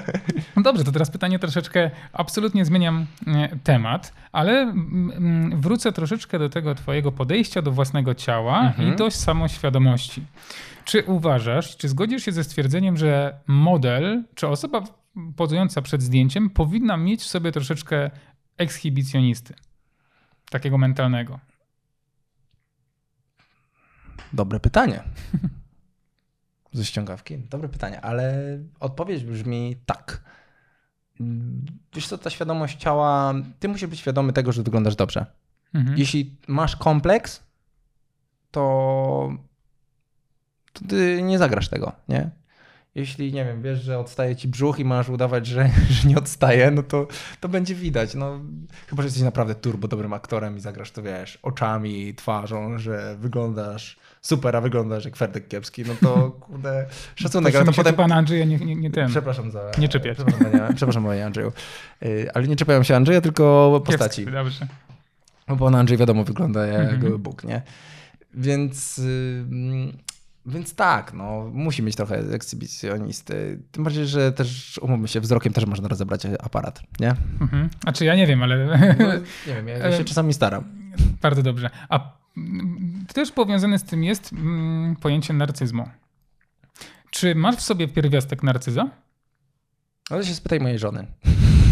No dobrze, to teraz pytanie troszeczkę, absolutnie zmieniam e, temat, ale mm, mm, wrócę troszeczkę do tego twojego podejścia do własnego ciała mhm. i do samoświadomości. Czy uważasz, czy zgodzisz się ze stwierdzeniem, że model, czy osoba pozująca przed zdjęciem powinna mieć w sobie troszeczkę ekshibicjonisty? Takiego mentalnego. Dobre pytanie. Ze ściągawki? Dobre pytanie, ale odpowiedź brzmi tak. Wiesz co, ta świadomość ciała, ty musisz być świadomy tego, że wyglądasz dobrze. Mhm. Jeśli masz kompleks, to, to ty nie zagrasz tego, nie? Jeśli, nie wiem, wiesz, że odstaje ci brzuch i masz udawać, że, że nie odstaje, no to, to będzie widać. No, chyba, że jesteś naprawdę turbo dobrym aktorem i zagrasz to, wiesz, oczami, twarzą, że wyglądasz super, a wyglądasz jak Ferdek Kiepski, no to kurde, szacunek. ale to potem... pana Andrzeja nie, nie, nie ten. Przepraszam za... Nie czepiać. Przepraszam, przepraszam panie Andrzeju. Y, ale nie czepiają się Andrzeja, tylko postaci. Kiepski, dobrze. No bo Andrzej wiadomo wygląda jak mm -hmm. Bóg, nie? Więc... Więc tak, no, musi mieć trochę ekshibicjonisty. Tym bardziej, że też, umówmy się, wzrokiem też można rozebrać aparat, nie? Mhm. A czy ja nie wiem, ale... No, nie wiem, ja się czasami staram. Bardzo dobrze. A też powiązane z tym jest mm, pojęcie narcyzmu. Czy masz w sobie pierwiastek narcyza? Ale się spytaj mojej żony.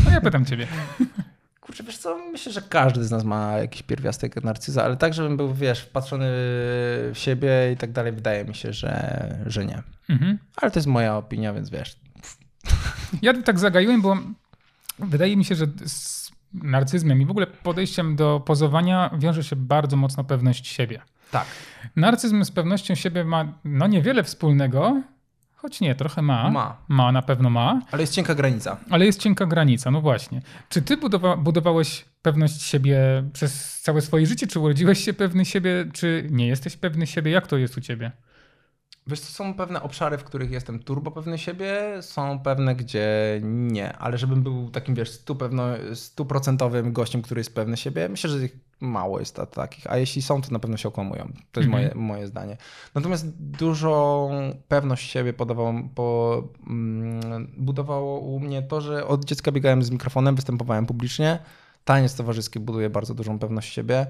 No ja pytam ciebie. Kurczę, wiesz co, myślę, że każdy z nas ma jakiś pierwiastek narcyza, ale tak, żebym był, wiesz, wpatrzony w siebie i tak dalej, wydaje mi się, że, że nie. Mhm. Ale to jest moja opinia, więc wiesz. Ja tak zagaiłem, bo wydaje mi się, że narcyzmem i w ogóle podejściem do pozowania wiąże się bardzo mocno pewność siebie. Tak. Narcyzm z pewnością siebie ma no niewiele wspólnego, Choć nie, trochę ma. Ma. Ma, na pewno ma. Ale jest cienka granica. Ale jest cienka granica, no właśnie. Czy ty budowa budowałeś pewność siebie przez całe swoje życie? Czy urodziłeś się pewny siebie, czy nie jesteś pewny siebie? Jak to jest u ciebie? Wiesz, to są pewne obszary, w których jestem turbo pewny siebie, są pewne, gdzie nie, ale żebym był takim, wiesz, stuprocentowym gościem, który jest pewny siebie, myślę, że mało jest takich, a jeśli są, to na pewno się okłamują. To jest mhm. moje, moje zdanie. Natomiast dużą pewność siebie podawało, po, mm, budowało u mnie to, że od dziecka biegałem z mikrofonem, występowałem publicznie. Taniec towarzyski buduje bardzo dużą pewność siebie.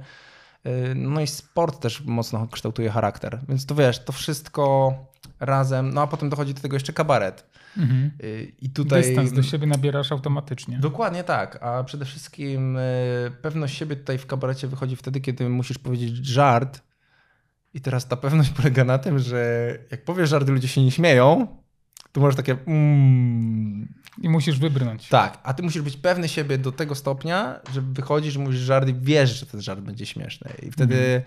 Y, no i sport też mocno kształtuje charakter. Więc to wiesz, to wszystko razem. No a potem dochodzi do tego jeszcze kabaret. Mhm. Y, I tutaj. Dystans do siebie nabierasz automatycznie. Dokładnie tak. A przede wszystkim y, pewność siebie tutaj w kabarecie wychodzi wtedy, kiedy musisz powiedzieć żart. I teraz ta pewność polega na tym, że jak powiesz żart, ludzie się nie śmieją, to możesz takie. Mm, i musisz wybrnąć. Tak, a ty musisz być pewny siebie do tego stopnia, że wychodzisz, mówisz żart i wiesz, że ten żart będzie śmieszny. I wtedy mm.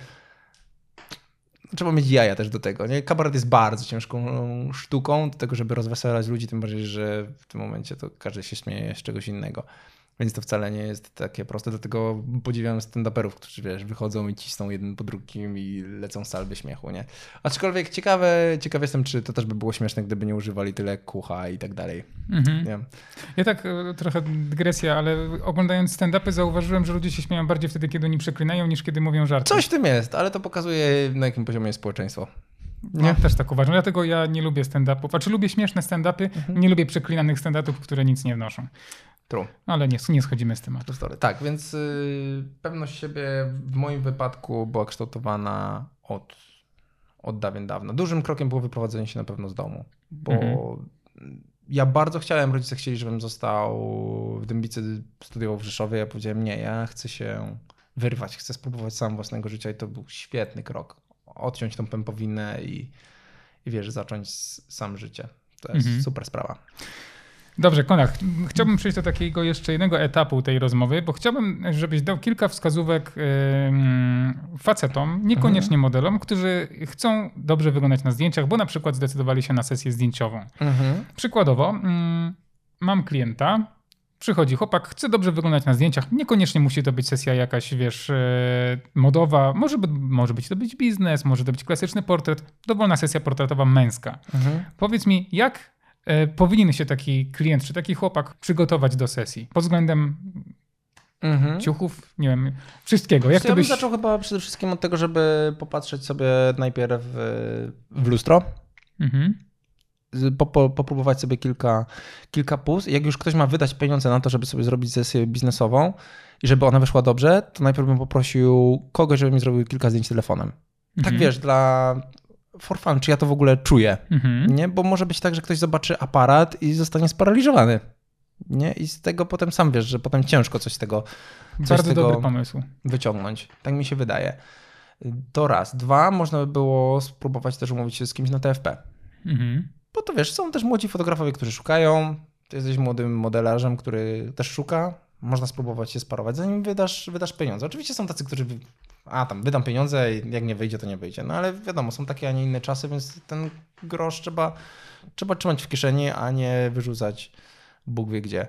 trzeba mieć jaja też do tego. Nie? Kabaret jest bardzo ciężką sztuką do tego, żeby rozweselać ludzi, tym bardziej, że w tym momencie to każdy się śmieje z czegoś innego. Więc to wcale nie jest takie proste, dlatego podziwiam stand-uperów, którzy wiesz, wychodzą i cisną jeden po drugim i lecą salby śmiechu, nie? Aczkolwiek ciekawe, ciekaw jestem, czy to też by było śmieszne, gdyby nie używali tyle kucha i tak dalej. Mhm. Nie? Ja tak e, trochę dygresja, ale oglądając stand-upy zauważyłem, że ludzie się śmieją bardziej wtedy, kiedy oni przeklinają, niż kiedy mówią żarty. Coś w tym jest, ale to pokazuje na jakim poziomie jest społeczeństwo. Nie? No, też tak uważam. Dlatego ja nie lubię stand-upów. Znaczy lubię śmieszne stand-upy, mhm. nie lubię przeklinanych stand-upów, które nic nie wnoszą. True. Ale nie, nie schodzimy z tematu. Tak, więc y, pewność siebie w moim wypadku była kształtowana od, od dawien dawna. Dużym krokiem było wyprowadzenie się na pewno z domu, bo mhm. ja bardzo chciałem, rodzice chcieli, żebym został w Dębicy, studiował w Rzeszowie. Ja powiedziałem, nie, ja chcę się wyrwać, chcę spróbować sam własnego życia i to był świetny krok. Odciąć tą pępowinę i, i wiesz, zacząć sam życie. To jest mhm. super sprawa. Dobrze, Konach, chciałbym przejść do takiego jeszcze jednego etapu tej rozmowy, bo chciałbym, żebyś dał kilka wskazówek yy, facetom, niekoniecznie mhm. modelom, którzy chcą dobrze wyglądać na zdjęciach, bo na przykład zdecydowali się na sesję zdjęciową. Mhm. Przykładowo, yy, mam klienta, przychodzi chłopak, chce dobrze wyglądać na zdjęciach, niekoniecznie musi to być sesja jakaś, wiesz, yy, modowa, może, może być to być biznes, może to być klasyczny portret, dowolna sesja portretowa męska. Mhm. Powiedz mi, jak E, powinien się taki klient czy taki chłopak przygotować do sesji pod względem mhm. ciuchów, nie wiem, wszystkiego. Jak ja byś... bym zaczął chyba przede wszystkim od tego, żeby popatrzeć sobie najpierw w lustro. Mhm. Po, po, popróbować sobie kilka, kilka pus. Jak już ktoś ma wydać pieniądze na to, żeby sobie zrobić sesję biznesową i żeby ona wyszła dobrze, to najpierw bym poprosił kogoś, żeby mi zrobił kilka zdjęć telefonem. Tak mhm. wiesz, dla for fun, czy ja to w ogóle czuję, mhm. nie? Bo może być tak, że ktoś zobaczy aparat i zostanie sparaliżowany, nie? I z tego potem sam wiesz, że potem ciężko coś z tego, coś Bardzo z tego dobry pomysł. wyciągnąć. Tak mi się wydaje. To raz. Dwa, można by było spróbować też umówić się z kimś na TFP. Mhm. Bo to wiesz, są też młodzi fotografowie, którzy szukają. Ty jesteś młodym modelarzem, który też szuka. można spróbować się sparować, zanim wydasz, wydasz pieniądze. Oczywiście są tacy, którzy a tam wydam pieniądze i jak nie wyjdzie, to nie wyjdzie. No ale wiadomo, są takie, a nie inne czasy, więc ten grosz trzeba, trzeba trzymać w kieszeni, a nie wyrzucać Bóg wie gdzie.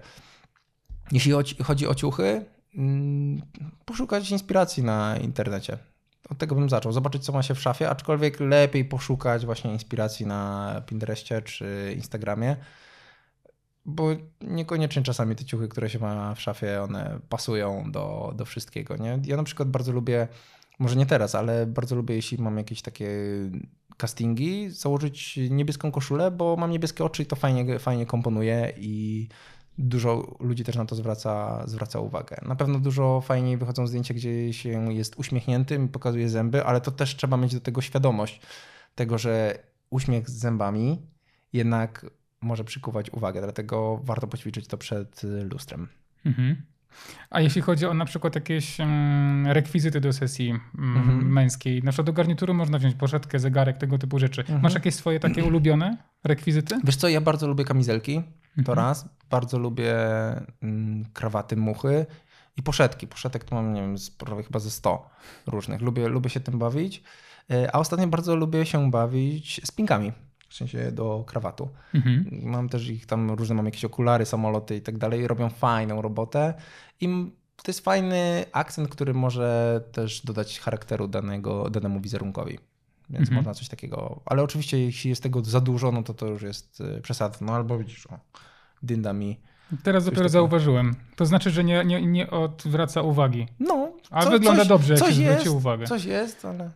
Jeśli chodzi o ciuchy, mm, poszukać inspiracji na internecie. Od tego bym zaczął. Zobaczyć, co ma się w szafie, aczkolwiek lepiej poszukać właśnie inspiracji na Pinterestie czy Instagramie, bo niekoniecznie czasami te ciuchy, które się ma w szafie, one pasują do, do wszystkiego. Nie? Ja na przykład bardzo lubię, może nie teraz, ale bardzo lubię, jeśli mam jakieś takie castingi, założyć niebieską koszulę, bo mam niebieskie oczy i to fajnie, fajnie komponuje i dużo ludzi też na to zwraca, zwraca uwagę. Na pewno dużo fajniej wychodzą zdjęcia, gdzie się jest uśmiechniętym i pokazuje zęby, ale to też trzeba mieć do tego świadomość tego, że uśmiech z zębami jednak może przykuwać uwagę, dlatego warto poćwiczyć to przed lustrem. Mhm. A jeśli chodzi o na przykład jakieś um, rekwizyty do sesji um, mhm. męskiej, na przykład do garnitury można wziąć poszetkę, zegarek, tego typu rzeczy. Mhm. Masz jakieś swoje takie ulubione rekwizyty? Wiesz co, ja bardzo lubię kamizelki, mhm. to raz. Bardzo lubię um, krawaty muchy i poszetki. Poszetek to mam, nie wiem, prawie chyba ze 100 różnych. Lubię, lubię się tym bawić. E, a ostatnio bardzo lubię się bawić z pinkami w sensie do krawatu. Mhm. Mam też ich tam różne, mam jakieś okulary, samoloty i tak dalej, robią fajną robotę i to jest fajny akcent, który może też dodać charakteru danego, danemu wizerunkowi. Więc mhm. można coś takiego, ale oczywiście jeśli jest tego za dużo, no to to już jest y, przesada. No albo widzisz, o, dynda mi. Teraz dopiero takiego. zauważyłem. To znaczy, że nie, nie, nie odwraca uwagi. No. A co, wygląda coś, dobrze, jak coś jest, uwagę. Coś jest, ale...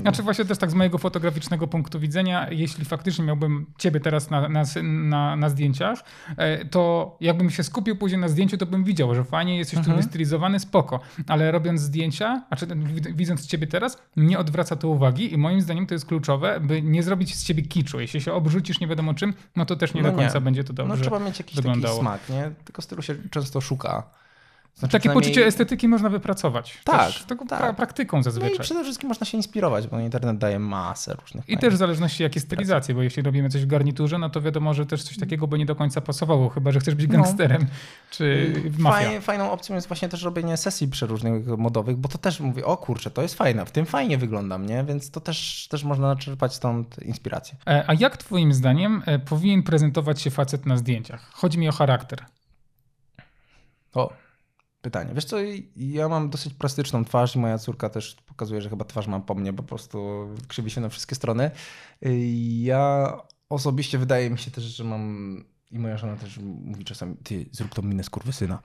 Znaczy właśnie też tak z mojego fotograficznego punktu widzenia, jeśli faktycznie miałbym ciebie teraz na, na, na, na zdjęciach, e, to jakbym się skupił później na zdjęciu, to bym widział, że fajnie jesteś mhm. tu wystylizowany, spoko. Ale robiąc zdjęcia, a czy widząc ciebie teraz, nie odwraca to uwagi i moim zdaniem to jest kluczowe, by nie zrobić z ciebie kiczu. Jeśli się obrzucisz nie wiadomo czym, no to też nie no do końca nie. będzie to dobrze No trzeba mieć jakiś wyglądało. taki smak, nie? Tylko stylu się często szuka. Znaczy, Takie przynajmniej... poczucie estetyki można wypracować. Tak. Też, tak. Pra praktyką zazwyczaj. No i przede wszystkim można się inspirować, bo internet daje masę różnych. I też w zależności jakie stylizacje, bo jeśli robimy coś w garniturze, no to wiadomo, że też coś takiego by nie do końca pasowało, chyba że chcesz być no. gangsterem no. czy mafia. fajną opcją jest właśnie też robienie sesji przeróżnych modowych, bo to też mówię, o kurczę, to jest fajne, w tym fajnie wyglądam, nie? Więc to też, też można czerpać stąd inspirację. E, a jak twoim zdaniem e, powinien prezentować się facet na zdjęciach? Chodzi mi o charakter. O, pytanie. Wiesz co, ja mam dosyć plastyczną twarz i moja córka też pokazuje, że chyba twarz mam po mnie, po prostu krzywi się na wszystkie strony. Ja osobiście wydaje mi się też, że mam i moja żona też mówi czasami, ty zrób tą minę skurwysyna.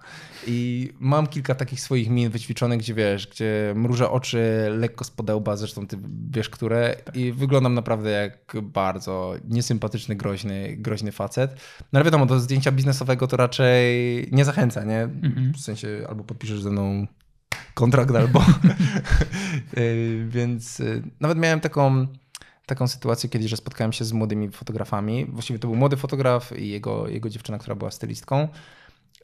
I mam kilka takich swoich min wyćwiczonych, gdzie wiesz, gdzie mrużę oczy lekko z podełba, zresztą ty wiesz, które i wyglądam naprawdę jak bardzo niesympatyczny, groźny, groźny facet. No ale wiadomo, do zdjęcia biznesowego to raczej nie zachęca, nie? Mhm. W sensie albo podpiszesz ze mną kontrakt, albo... Y, więc y, nawet miałem taką taką sytuację kiedyś, że spotkałem się z młodymi fotografami. Właściwie to był młody fotograf i jego, jego dziewczyna, która była stylistką.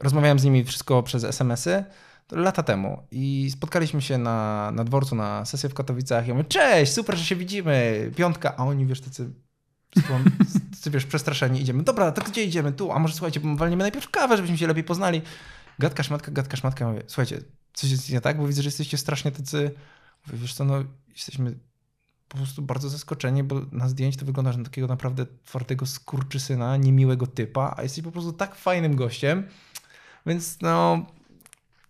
Rozmawiałem z nimi wszystko przez SMS-y lata temu i spotkaliśmy się na, na dworcu na sesję w Katowicach. Ja mówię, cześć, super, że się widzimy, piątka, a oni wiesz, tacy, tacy wiesz, przestraszeni, idziemy. Dobra, to gdzie idziemy? Tu, a może słuchajcie, walniemy najpierw kawę, żebyśmy się lepiej poznali. Gadka, szmatka, gadka, szmatka. Ja mówię, słuchajcie, coś jest nie tak, bo widzę, że jesteście strasznie tacy, mówię, wiesz co, no jesteśmy po prostu bardzo zaskoczeni, bo na zdjęciu to wyglądasz na takiego naprawdę twardego skurczysyna, niemiłego typa, a jesteś po prostu tak fajnym gościem, więc no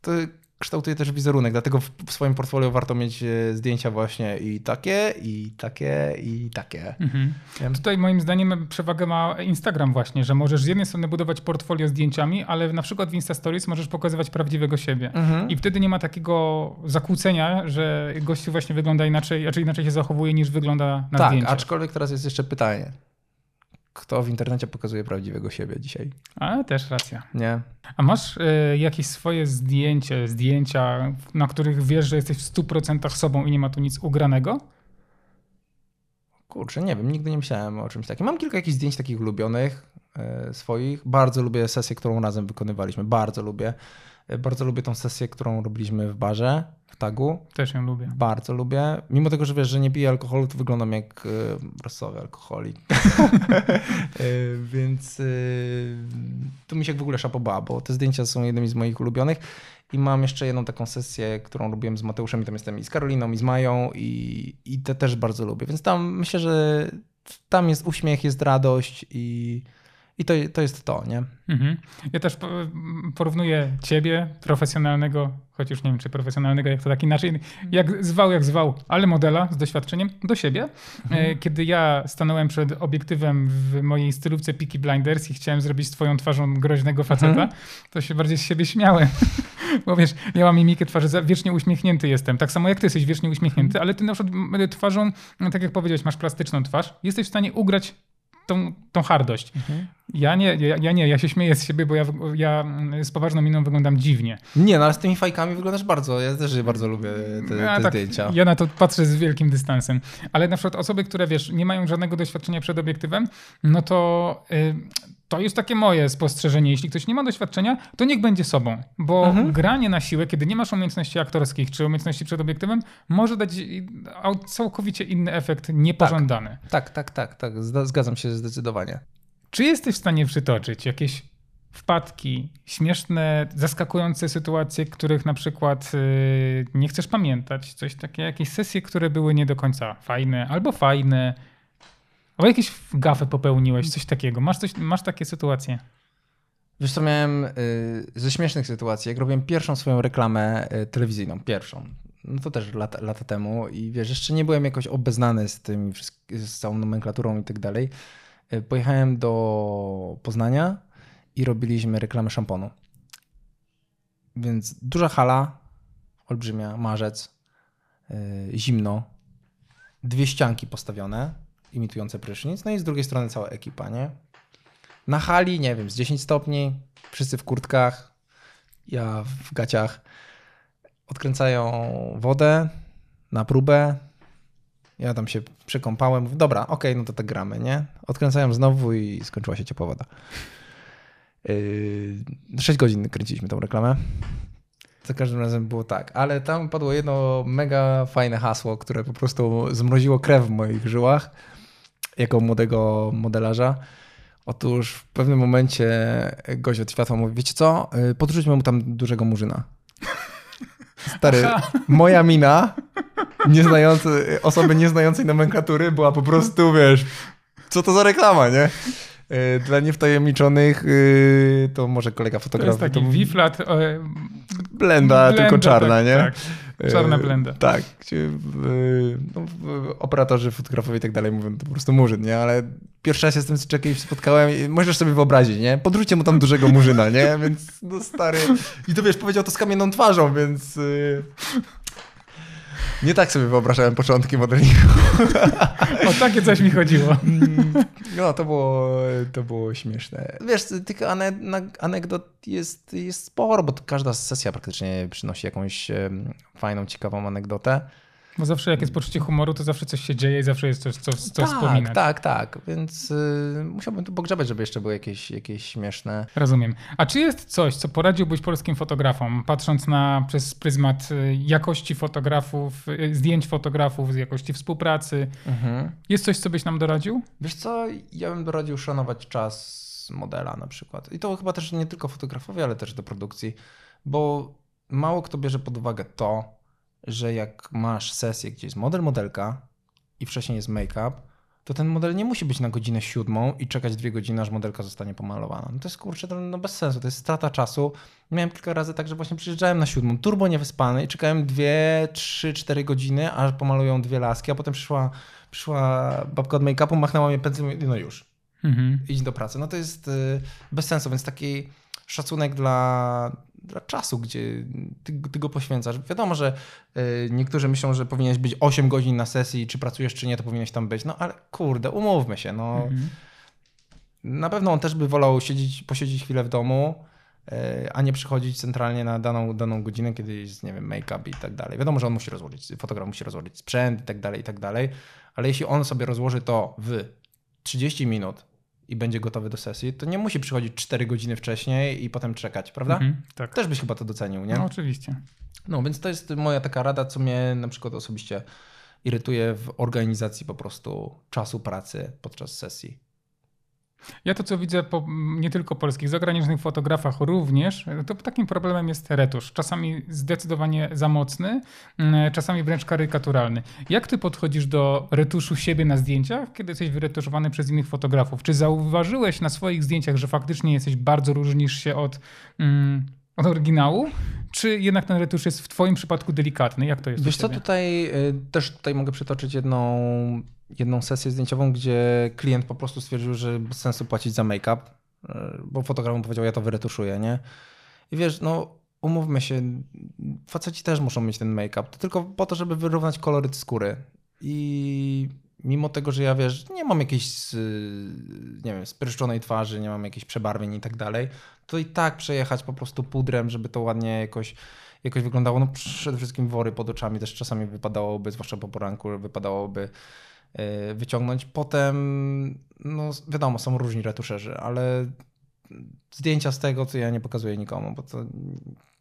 to kształtuje też wizerunek, dlatego w swoim portfolio warto mieć e, zdjęcia właśnie i takie, i takie, i takie. Mhm. Tutaj moim zdaniem przewagę ma Instagram właśnie, że możesz z jednej strony budować portfolio zdjęciami, ale na przykład w Insta Stories możesz pokazywać prawdziwego siebie. Mhm. I wtedy nie ma takiego zakłócenia, że gościu właśnie wygląda inaczej, raczej inaczej się zachowuje niż wygląda na tak, zdjęciu. Tak, aczkolwiek teraz jest jeszcze pytanie kto w internecie pokazuje prawdziwego siebie dzisiaj. A, też racja. Nie. A masz y, jakieś swoje zdjęcie, zdjęcia, na których wiesz, że jesteś w 100% sobą i nie ma tu nic ugranego? Kurczę, nie wiem, nigdy nie myślałem o czymś takim. Mam kilka jakichś zdjęć takich ulubionych. e, swoich. Bardzo lubię sesję, którą razem wykonywaliśmy. Bardzo lubię. E, bardzo lubię tą sesję, którą robiliśmy w barze, w tagu. Też ją lubię. Bardzo lubię. Mimo tego, że wiesz, że nie piję alkoholu, to wyglądam jak y, rasowy alkoholik. y, więc y, tu mi się w ogóle szapoba, bo te zdjęcia są jednymi z moich ulubionych. I mam jeszcze jedną taką sesję, którą robiłem z Mateuszem i tam jestem i z Karoliną, i z Mają i, i te też bardzo lubię. Więc tam myślę, że tam jest uśmiech, jest radość i, i to, to jest to, nie? Mhm. Ja też porównuję ciebie, profesjonalnego, chociaż nie wiem, czy profesjonalnego, jak to tak inaczej, jak zwał, jak zwał, ale modela z doświadczeniem do siebie. Mhm. E, kiedy ja stanąłem przed obiektywem w mojej stylówce Peaky Blinders i chciałem zrobić z twoją twarzą groźnego faceta, mhm. to się bardziej z siebie śmiałem. Bo wiesz, ja mam mimikę twarzy, wiecznie uśmiechnięty jestem. Tak samo jak ty jesteś wiecznie uśmiechnięty, mhm. ale ty na przykład twarzą, tak jak powiedziałeś, masz plastyczną twarz, jesteś w stanie ugrać tą, tą hardość. Mhm. Ja, nie, ja, ja, nie, ja się śmieję z siebie, bo ja, ja z poważną miną wyglądam dziwnie. Nie, no ale z tymi fajkami wyglądasz bardzo, ja też bardzo lubię te, ja, te tak, zdjęcia. Ja na to patrzę z wielkim dystansem. Ale na przykład osoby, które wiesz, nie mają żadnego doświadczenia przed obiektywem, no to... Yy, to jest takie moje spostrzeżenie. Jeśli ktoś nie ma doświadczenia, to niech będzie sobą, bo mhm. granie na siłę, kiedy nie masz umiejętności aktorskich czy umiejętności przed obiektywem, może dać całkowicie inny efekt niepożądany. Tak, tak, tak, tak, tak. Zgadzam się zdecydowanie. Czy jesteś w stanie przytoczyć jakieś wpadki, śmieszne, zaskakujące sytuacje, których na przykład yy, nie chcesz pamiętać? Coś takie, jakieś sesje, które były nie do końca fajne albo fajne, Albo jakieś gafę popełniłeś, coś takiego. Masz, coś, masz takie sytuacje? Wiesz co, miałem y, ze śmiesznych sytuacji, jak robiłem pierwszą swoją reklamę y, telewizyjną, pierwszą, no to też lata, lata temu i wiesz, jeszcze nie byłem jakoś obeznany z tym, z całą nomenklaturą i tak dalej. Y, pojechałem do Poznania i robiliśmy reklamę szamponu. Więc duża hala, olbrzymia, marzec, zimno, dwie ścianki postawione, imitujące prysznic, no i z drugiej strony cała ekipa, nie? Na hali, nie wiem, z 10 stopni, wszyscy w kurtkach, ja w gaciach, odkręcają wodę na próbę, ja tam się przekąpałem, mówię, dobra, okej, okay, no to tak gramy, nie? Odkręcają znowu i skończyła się ciepła woda. Yy, 6 godzin kręciliśmy tą reklamę. Za każdym razem było tak, ale tam padło jedno mega fajne hasło, które po prostu zmroziło krew w moich żyłach jako młodego modelarza. Otóż w pewnym momencie gość od światła mówi, wiecie co, y, podrzućmy mu tam dużego murzyna. Stary, Aha. moja mina, nieznający, osoby nieznającej nomenklatury była po prostu, wiesz, co to za reklama, nie? Y, dla niewtajemniczonych y, to może kolega fotograf. To jest taki to... wiflat. Blenda, blenda, tylko czarna, tak, nie? Tak. Czarna e, blenda. Tak. Gdzie, no, operatorzy, fotografowie i tak dalej mówią, to po prostu murzyn, nie? Ale pierwszy raz jestem z czekaj spotkałem i możesz sobie wyobrazić, nie? Podróżcie mu tam dużego murzyna, nie? Więc no stary. I to wiesz, powiedział to z kamienną twarzą, więc... Nie tak sobie wyobrażałem początki modelingu. O takie coś mi chodziło. No, to było, to było śmieszne. Wiesz, tych anegdot jest, jest sporo, bo każda sesja praktycznie przynosi jakąś fajną, ciekawą anegdotę. Bo zawsze jak jest poczucie humoru, to zawsze coś się dzieje i zawsze jest coś, co, co tak, wspominać. Tak, tak, więc y, musiałbym tu pogrzebać, żeby jeszcze były jakieś, jakieś śmieszne. Rozumiem. A czy jest coś, co poradziłbyś polskim fotografom, patrząc na przez pryzmat y, jakości fotografów, y, zdjęć fotografów, z jakości współpracy? Mhm. Jest coś, co byś nam doradził? Wiesz co, ja bym doradził szanować czas modela na przykład. I to chyba też nie tylko fotografowie, ale też do produkcji, bo mało kto bierze pod uwagę to, że jak masz sesję, gdzie jest model, modelka i wcześniej jest make-up, to ten model nie musi być na godzinę siódmą i czekać dwie godziny, aż modelka zostanie pomalowana. No to jest kurczę, to no bez sensu, to jest strata czasu. Miałem kilka razy tak, że właśnie przyjeżdżałem na siódmą, turbo niewyspany i czekałem dwie, trzy, cztery godziny, aż pomalują dwie laski, a potem przyszła, przyszła babka od make-upu, machnęła mnie pędzlem i no już, mhm. idź do pracy. No to jest y, bez sensu, więc taki szacunek dla, dla czasu, gdzie ty, ty, go poświęcasz. Wiadomo, że y, niektórzy myślą, że powinieneś być 8 godzin na sesji, czy pracujesz, czy nie, to powinieneś tam być. No ale kurde, umówmy się. No. Mhm. Na pewno on też by wolał siedzieć, posiedzieć chwilę w domu, y, a nie przychodzić centralnie na daną, daną godzinę, kiedy jest, nie wiem, make-up i tak dalej. Wiadomo, że on musi rozłożyć, fotograf musi rozłożyć sprzęt i tak dalej, i tak dalej, ale jeśli on sobie rozłoży to w 30 minut i będzie gotowy do sesji, to nie musi przychodzić 4 godziny wcześniej i potem czekać, prawda? Mhm, tak. Też byś chyba to docenił, nie? No oczywiście. No, więc to jest moja taka rada, co mnie na przykład osobiście irytuje w organizacji po prostu czasu pracy podczas sesji. Ja to, co widzę po nie tylko polskich, zagranicznych fotografach również, to takim problemem jest retusz. Czasami zdecydowanie za mocny, czasami wręcz karykaturalny. Jak ty podchodzisz do retuszu siebie na zdjęciach, kiedy jesteś wyretuszowany przez innych fotografów? Czy zauważyłeś na swoich zdjęciach, że faktycznie jesteś bardzo różnisz się od, mm, od oryginału? Czy jednak ten retusz jest w twoim przypadku delikatny? Jak to jest? Wiesz co, tutaj y, też tutaj mogę przytoczyć jedną jedną sesję zdjęciową, gdzie klient po prostu stwierdził, że bez sensu płacić za make-up, e, bo fotograf mu powiedział, ja to wyretuszuję, nie? I wiesz, no umówmy się, faceci też muszą mieć ten make-up, to tylko po to, żeby wyrównać koloryt skóry. I mimo tego, że ja wiesz, nie mam jakiejś, nie wiem, spryszczonej twarzy, nie mam jakichś przebarwień i tak dalej, to i tak przejechać po prostu pudrem, żeby to ładnie jakoś, jakoś wyglądało. No przede wszystkim wory pod oczami też czasami wypadałoby, zwłaszcza po poranku, wypadałoby Y, wyciągnąć. Potem, no wiadomo, są różni retuszerzy, ale zdjęcia z tego, co ja nie pokazuję nikomu, bo to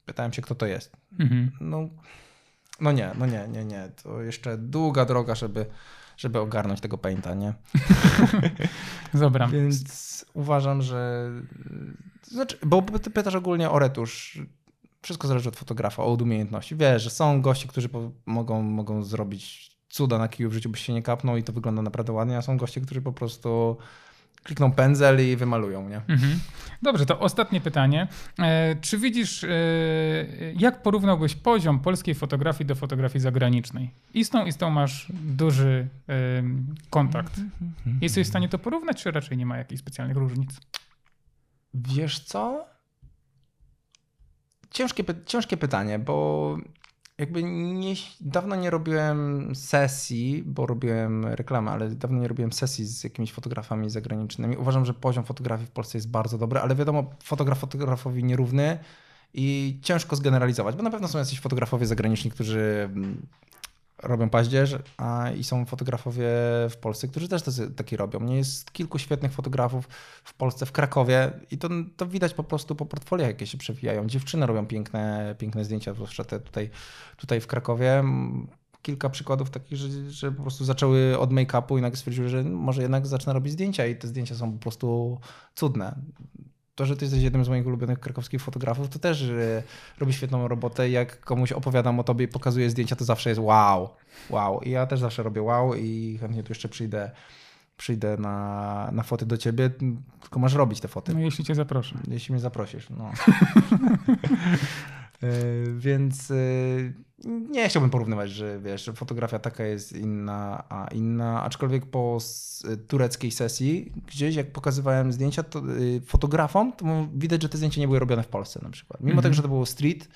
pytałem się, kto to jest. Mhm. No, no nie, no nie, nie, nie. To jeszcze długa droga, żeby, żeby ogarnąć tego painta, nie? Dobra. Więc uważam, że. Znaczy, bo ty pytasz ogólnie o retusz. Wszystko zależy od fotografa, od umiejętności. Wiesz, że są gości, którzy mogą, mogą zrobić cuda na kiju w życiu byś się nie kapnął i to wygląda naprawdę ładnie, a są goście, którzy po prostu klikną pędzel i wymalują, nie? Mhm. Dobrze, to ostatnie pytanie. E, czy widzisz, e, jak porównałbyś poziom polskiej fotografii do fotografii zagranicznej? I z tą, i z tą masz duży kontakt. Jesteś w stanie to porównać, czy raczej nie ma jakichś specjalnych różnic? Wiesz co? Ciężkie, ciężkie pytanie, bo jakby nie, dawno nie robiłem sesji, bo robiłem reklamę, ale dawno nie robiłem sesji z jakimiś fotografami zagranicznymi. Uważam, że poziom fotografii w Polsce jest bardzo dobry, ale wiadomo, fotograf fotografowi nierówny i ciężko zgeneralizować, bo na pewno są jacyś fotografowie zagraniczni, którzy mm, robią paździerz, a i są fotografowie w Polsce, którzy też tacy, taki robią. Nie jest kilku świetnych fotografów w Polsce, w Krakowie i to, to widać po prostu po portfoliach, jakie się przewijają. Dziewczyny robią piękne, piękne zdjęcia, zwłaszcza te tutaj, tutaj w Krakowie. Kilka przykładów takich, że, że po prostu zaczęły od make-upu i nagle stwierdziły, że może jednak zacznę robić zdjęcia i te zdjęcia są po prostu cudne to, że ty jesteś jednym z moich ulubionych krakowskich fotografów, to też y, robi świetną robotę. Jak komuś opowiadam o tobie i pokazuję zdjęcia, to zawsze jest wow, wow. I ja też zawsze robię wow i chętnie tu jeszcze przyjdę przyjdę na, na foty do ciebie, tylko masz robić te foty. No jeśli cię zaproszę. Jeśli mnie zaprosisz, no. E, więc e, nie chciałbym porównywać, że wiesz, że fotografia taka jest inna, a inna. Aczkolwiek po tureckiej sesji, gdzieś jak pokazywałem zdjęcia to, y, fotografom, to widać, że te zdjęcia nie były robione w Polsce na przykład. Mimo mm -hmm. tego, że to było street,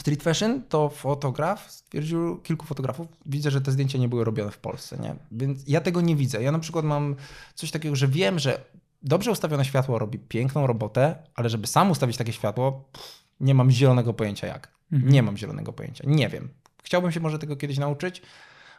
street fashion, to fotograf stwierdził, kilku fotografów, widzę, że te zdjęcia nie były robione w Polsce. Nie? Więc ja tego nie widzę. Ja na przykład mam coś takiego, że wiem, że dobrze ustawione światło robi piękną robotę, ale żeby sam ustawić takie światło, pff, nie mam zielonego pojęcia jak. Mhm. Nie mam zielonego pojęcia. Nie wiem. Chciałbym się może tego kiedyś nauczyć,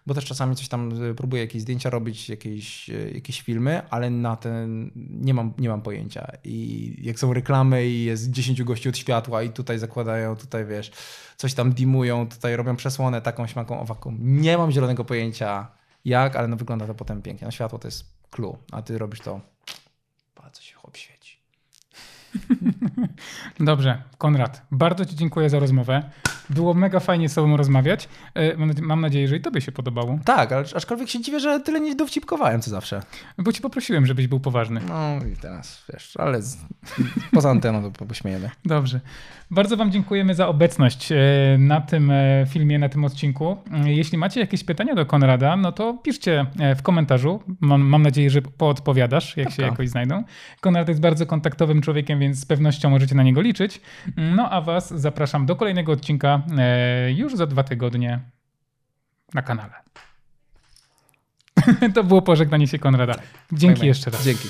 bo też czasami coś tam y, próbuję jakieś zdjęcia robić, jakieś, y, jakieś filmy, ale na ten nie mam, nie mam pojęcia. I jak są reklamy i jest 10 gości od światła i tutaj zakładają, tutaj wiesz, coś tam dimują, tutaj robią przesłonę taką, śmaką, owaką. Nie mam zielonego pojęcia jak, ale no wygląda to potem pięknie. No światło to jest clue, a ty robisz to, bardzo się chłop świeci. Dobrze, Konrad, bardzo Ci dziękuję za rozmowę. Było mega fajnie z Tobą rozmawiać. E, mam nadzieję, że i Tobie się podobało. Tak, aczkolwiek się dziwię, że tyle nie dowcipkowałem, co zawsze. Bo Ci poprosiłem, żebyś był poważny. No i teraz, wiesz, ale z... poza anteną to pośmiejemy. Dobrze. Bardzo Wam dziękujemy za obecność e, na tym e, filmie, na tym odcinku. Jeśli macie jakieś pytania do Konrada, no to piszcie w komentarzu. Mam, mam nadzieję, że poodpowiadasz, jak Taka. się jakoś znajdą. Konrad jest bardzo kontaktowym człowiekiem, więc z pewnością możecie na niego liczyć. No a Was zapraszam do kolejnego odcinka e, już za dwa tygodnie na kanale. to było pożegnanie się Konrada. Dzięki jeszcze raz. Dzięki.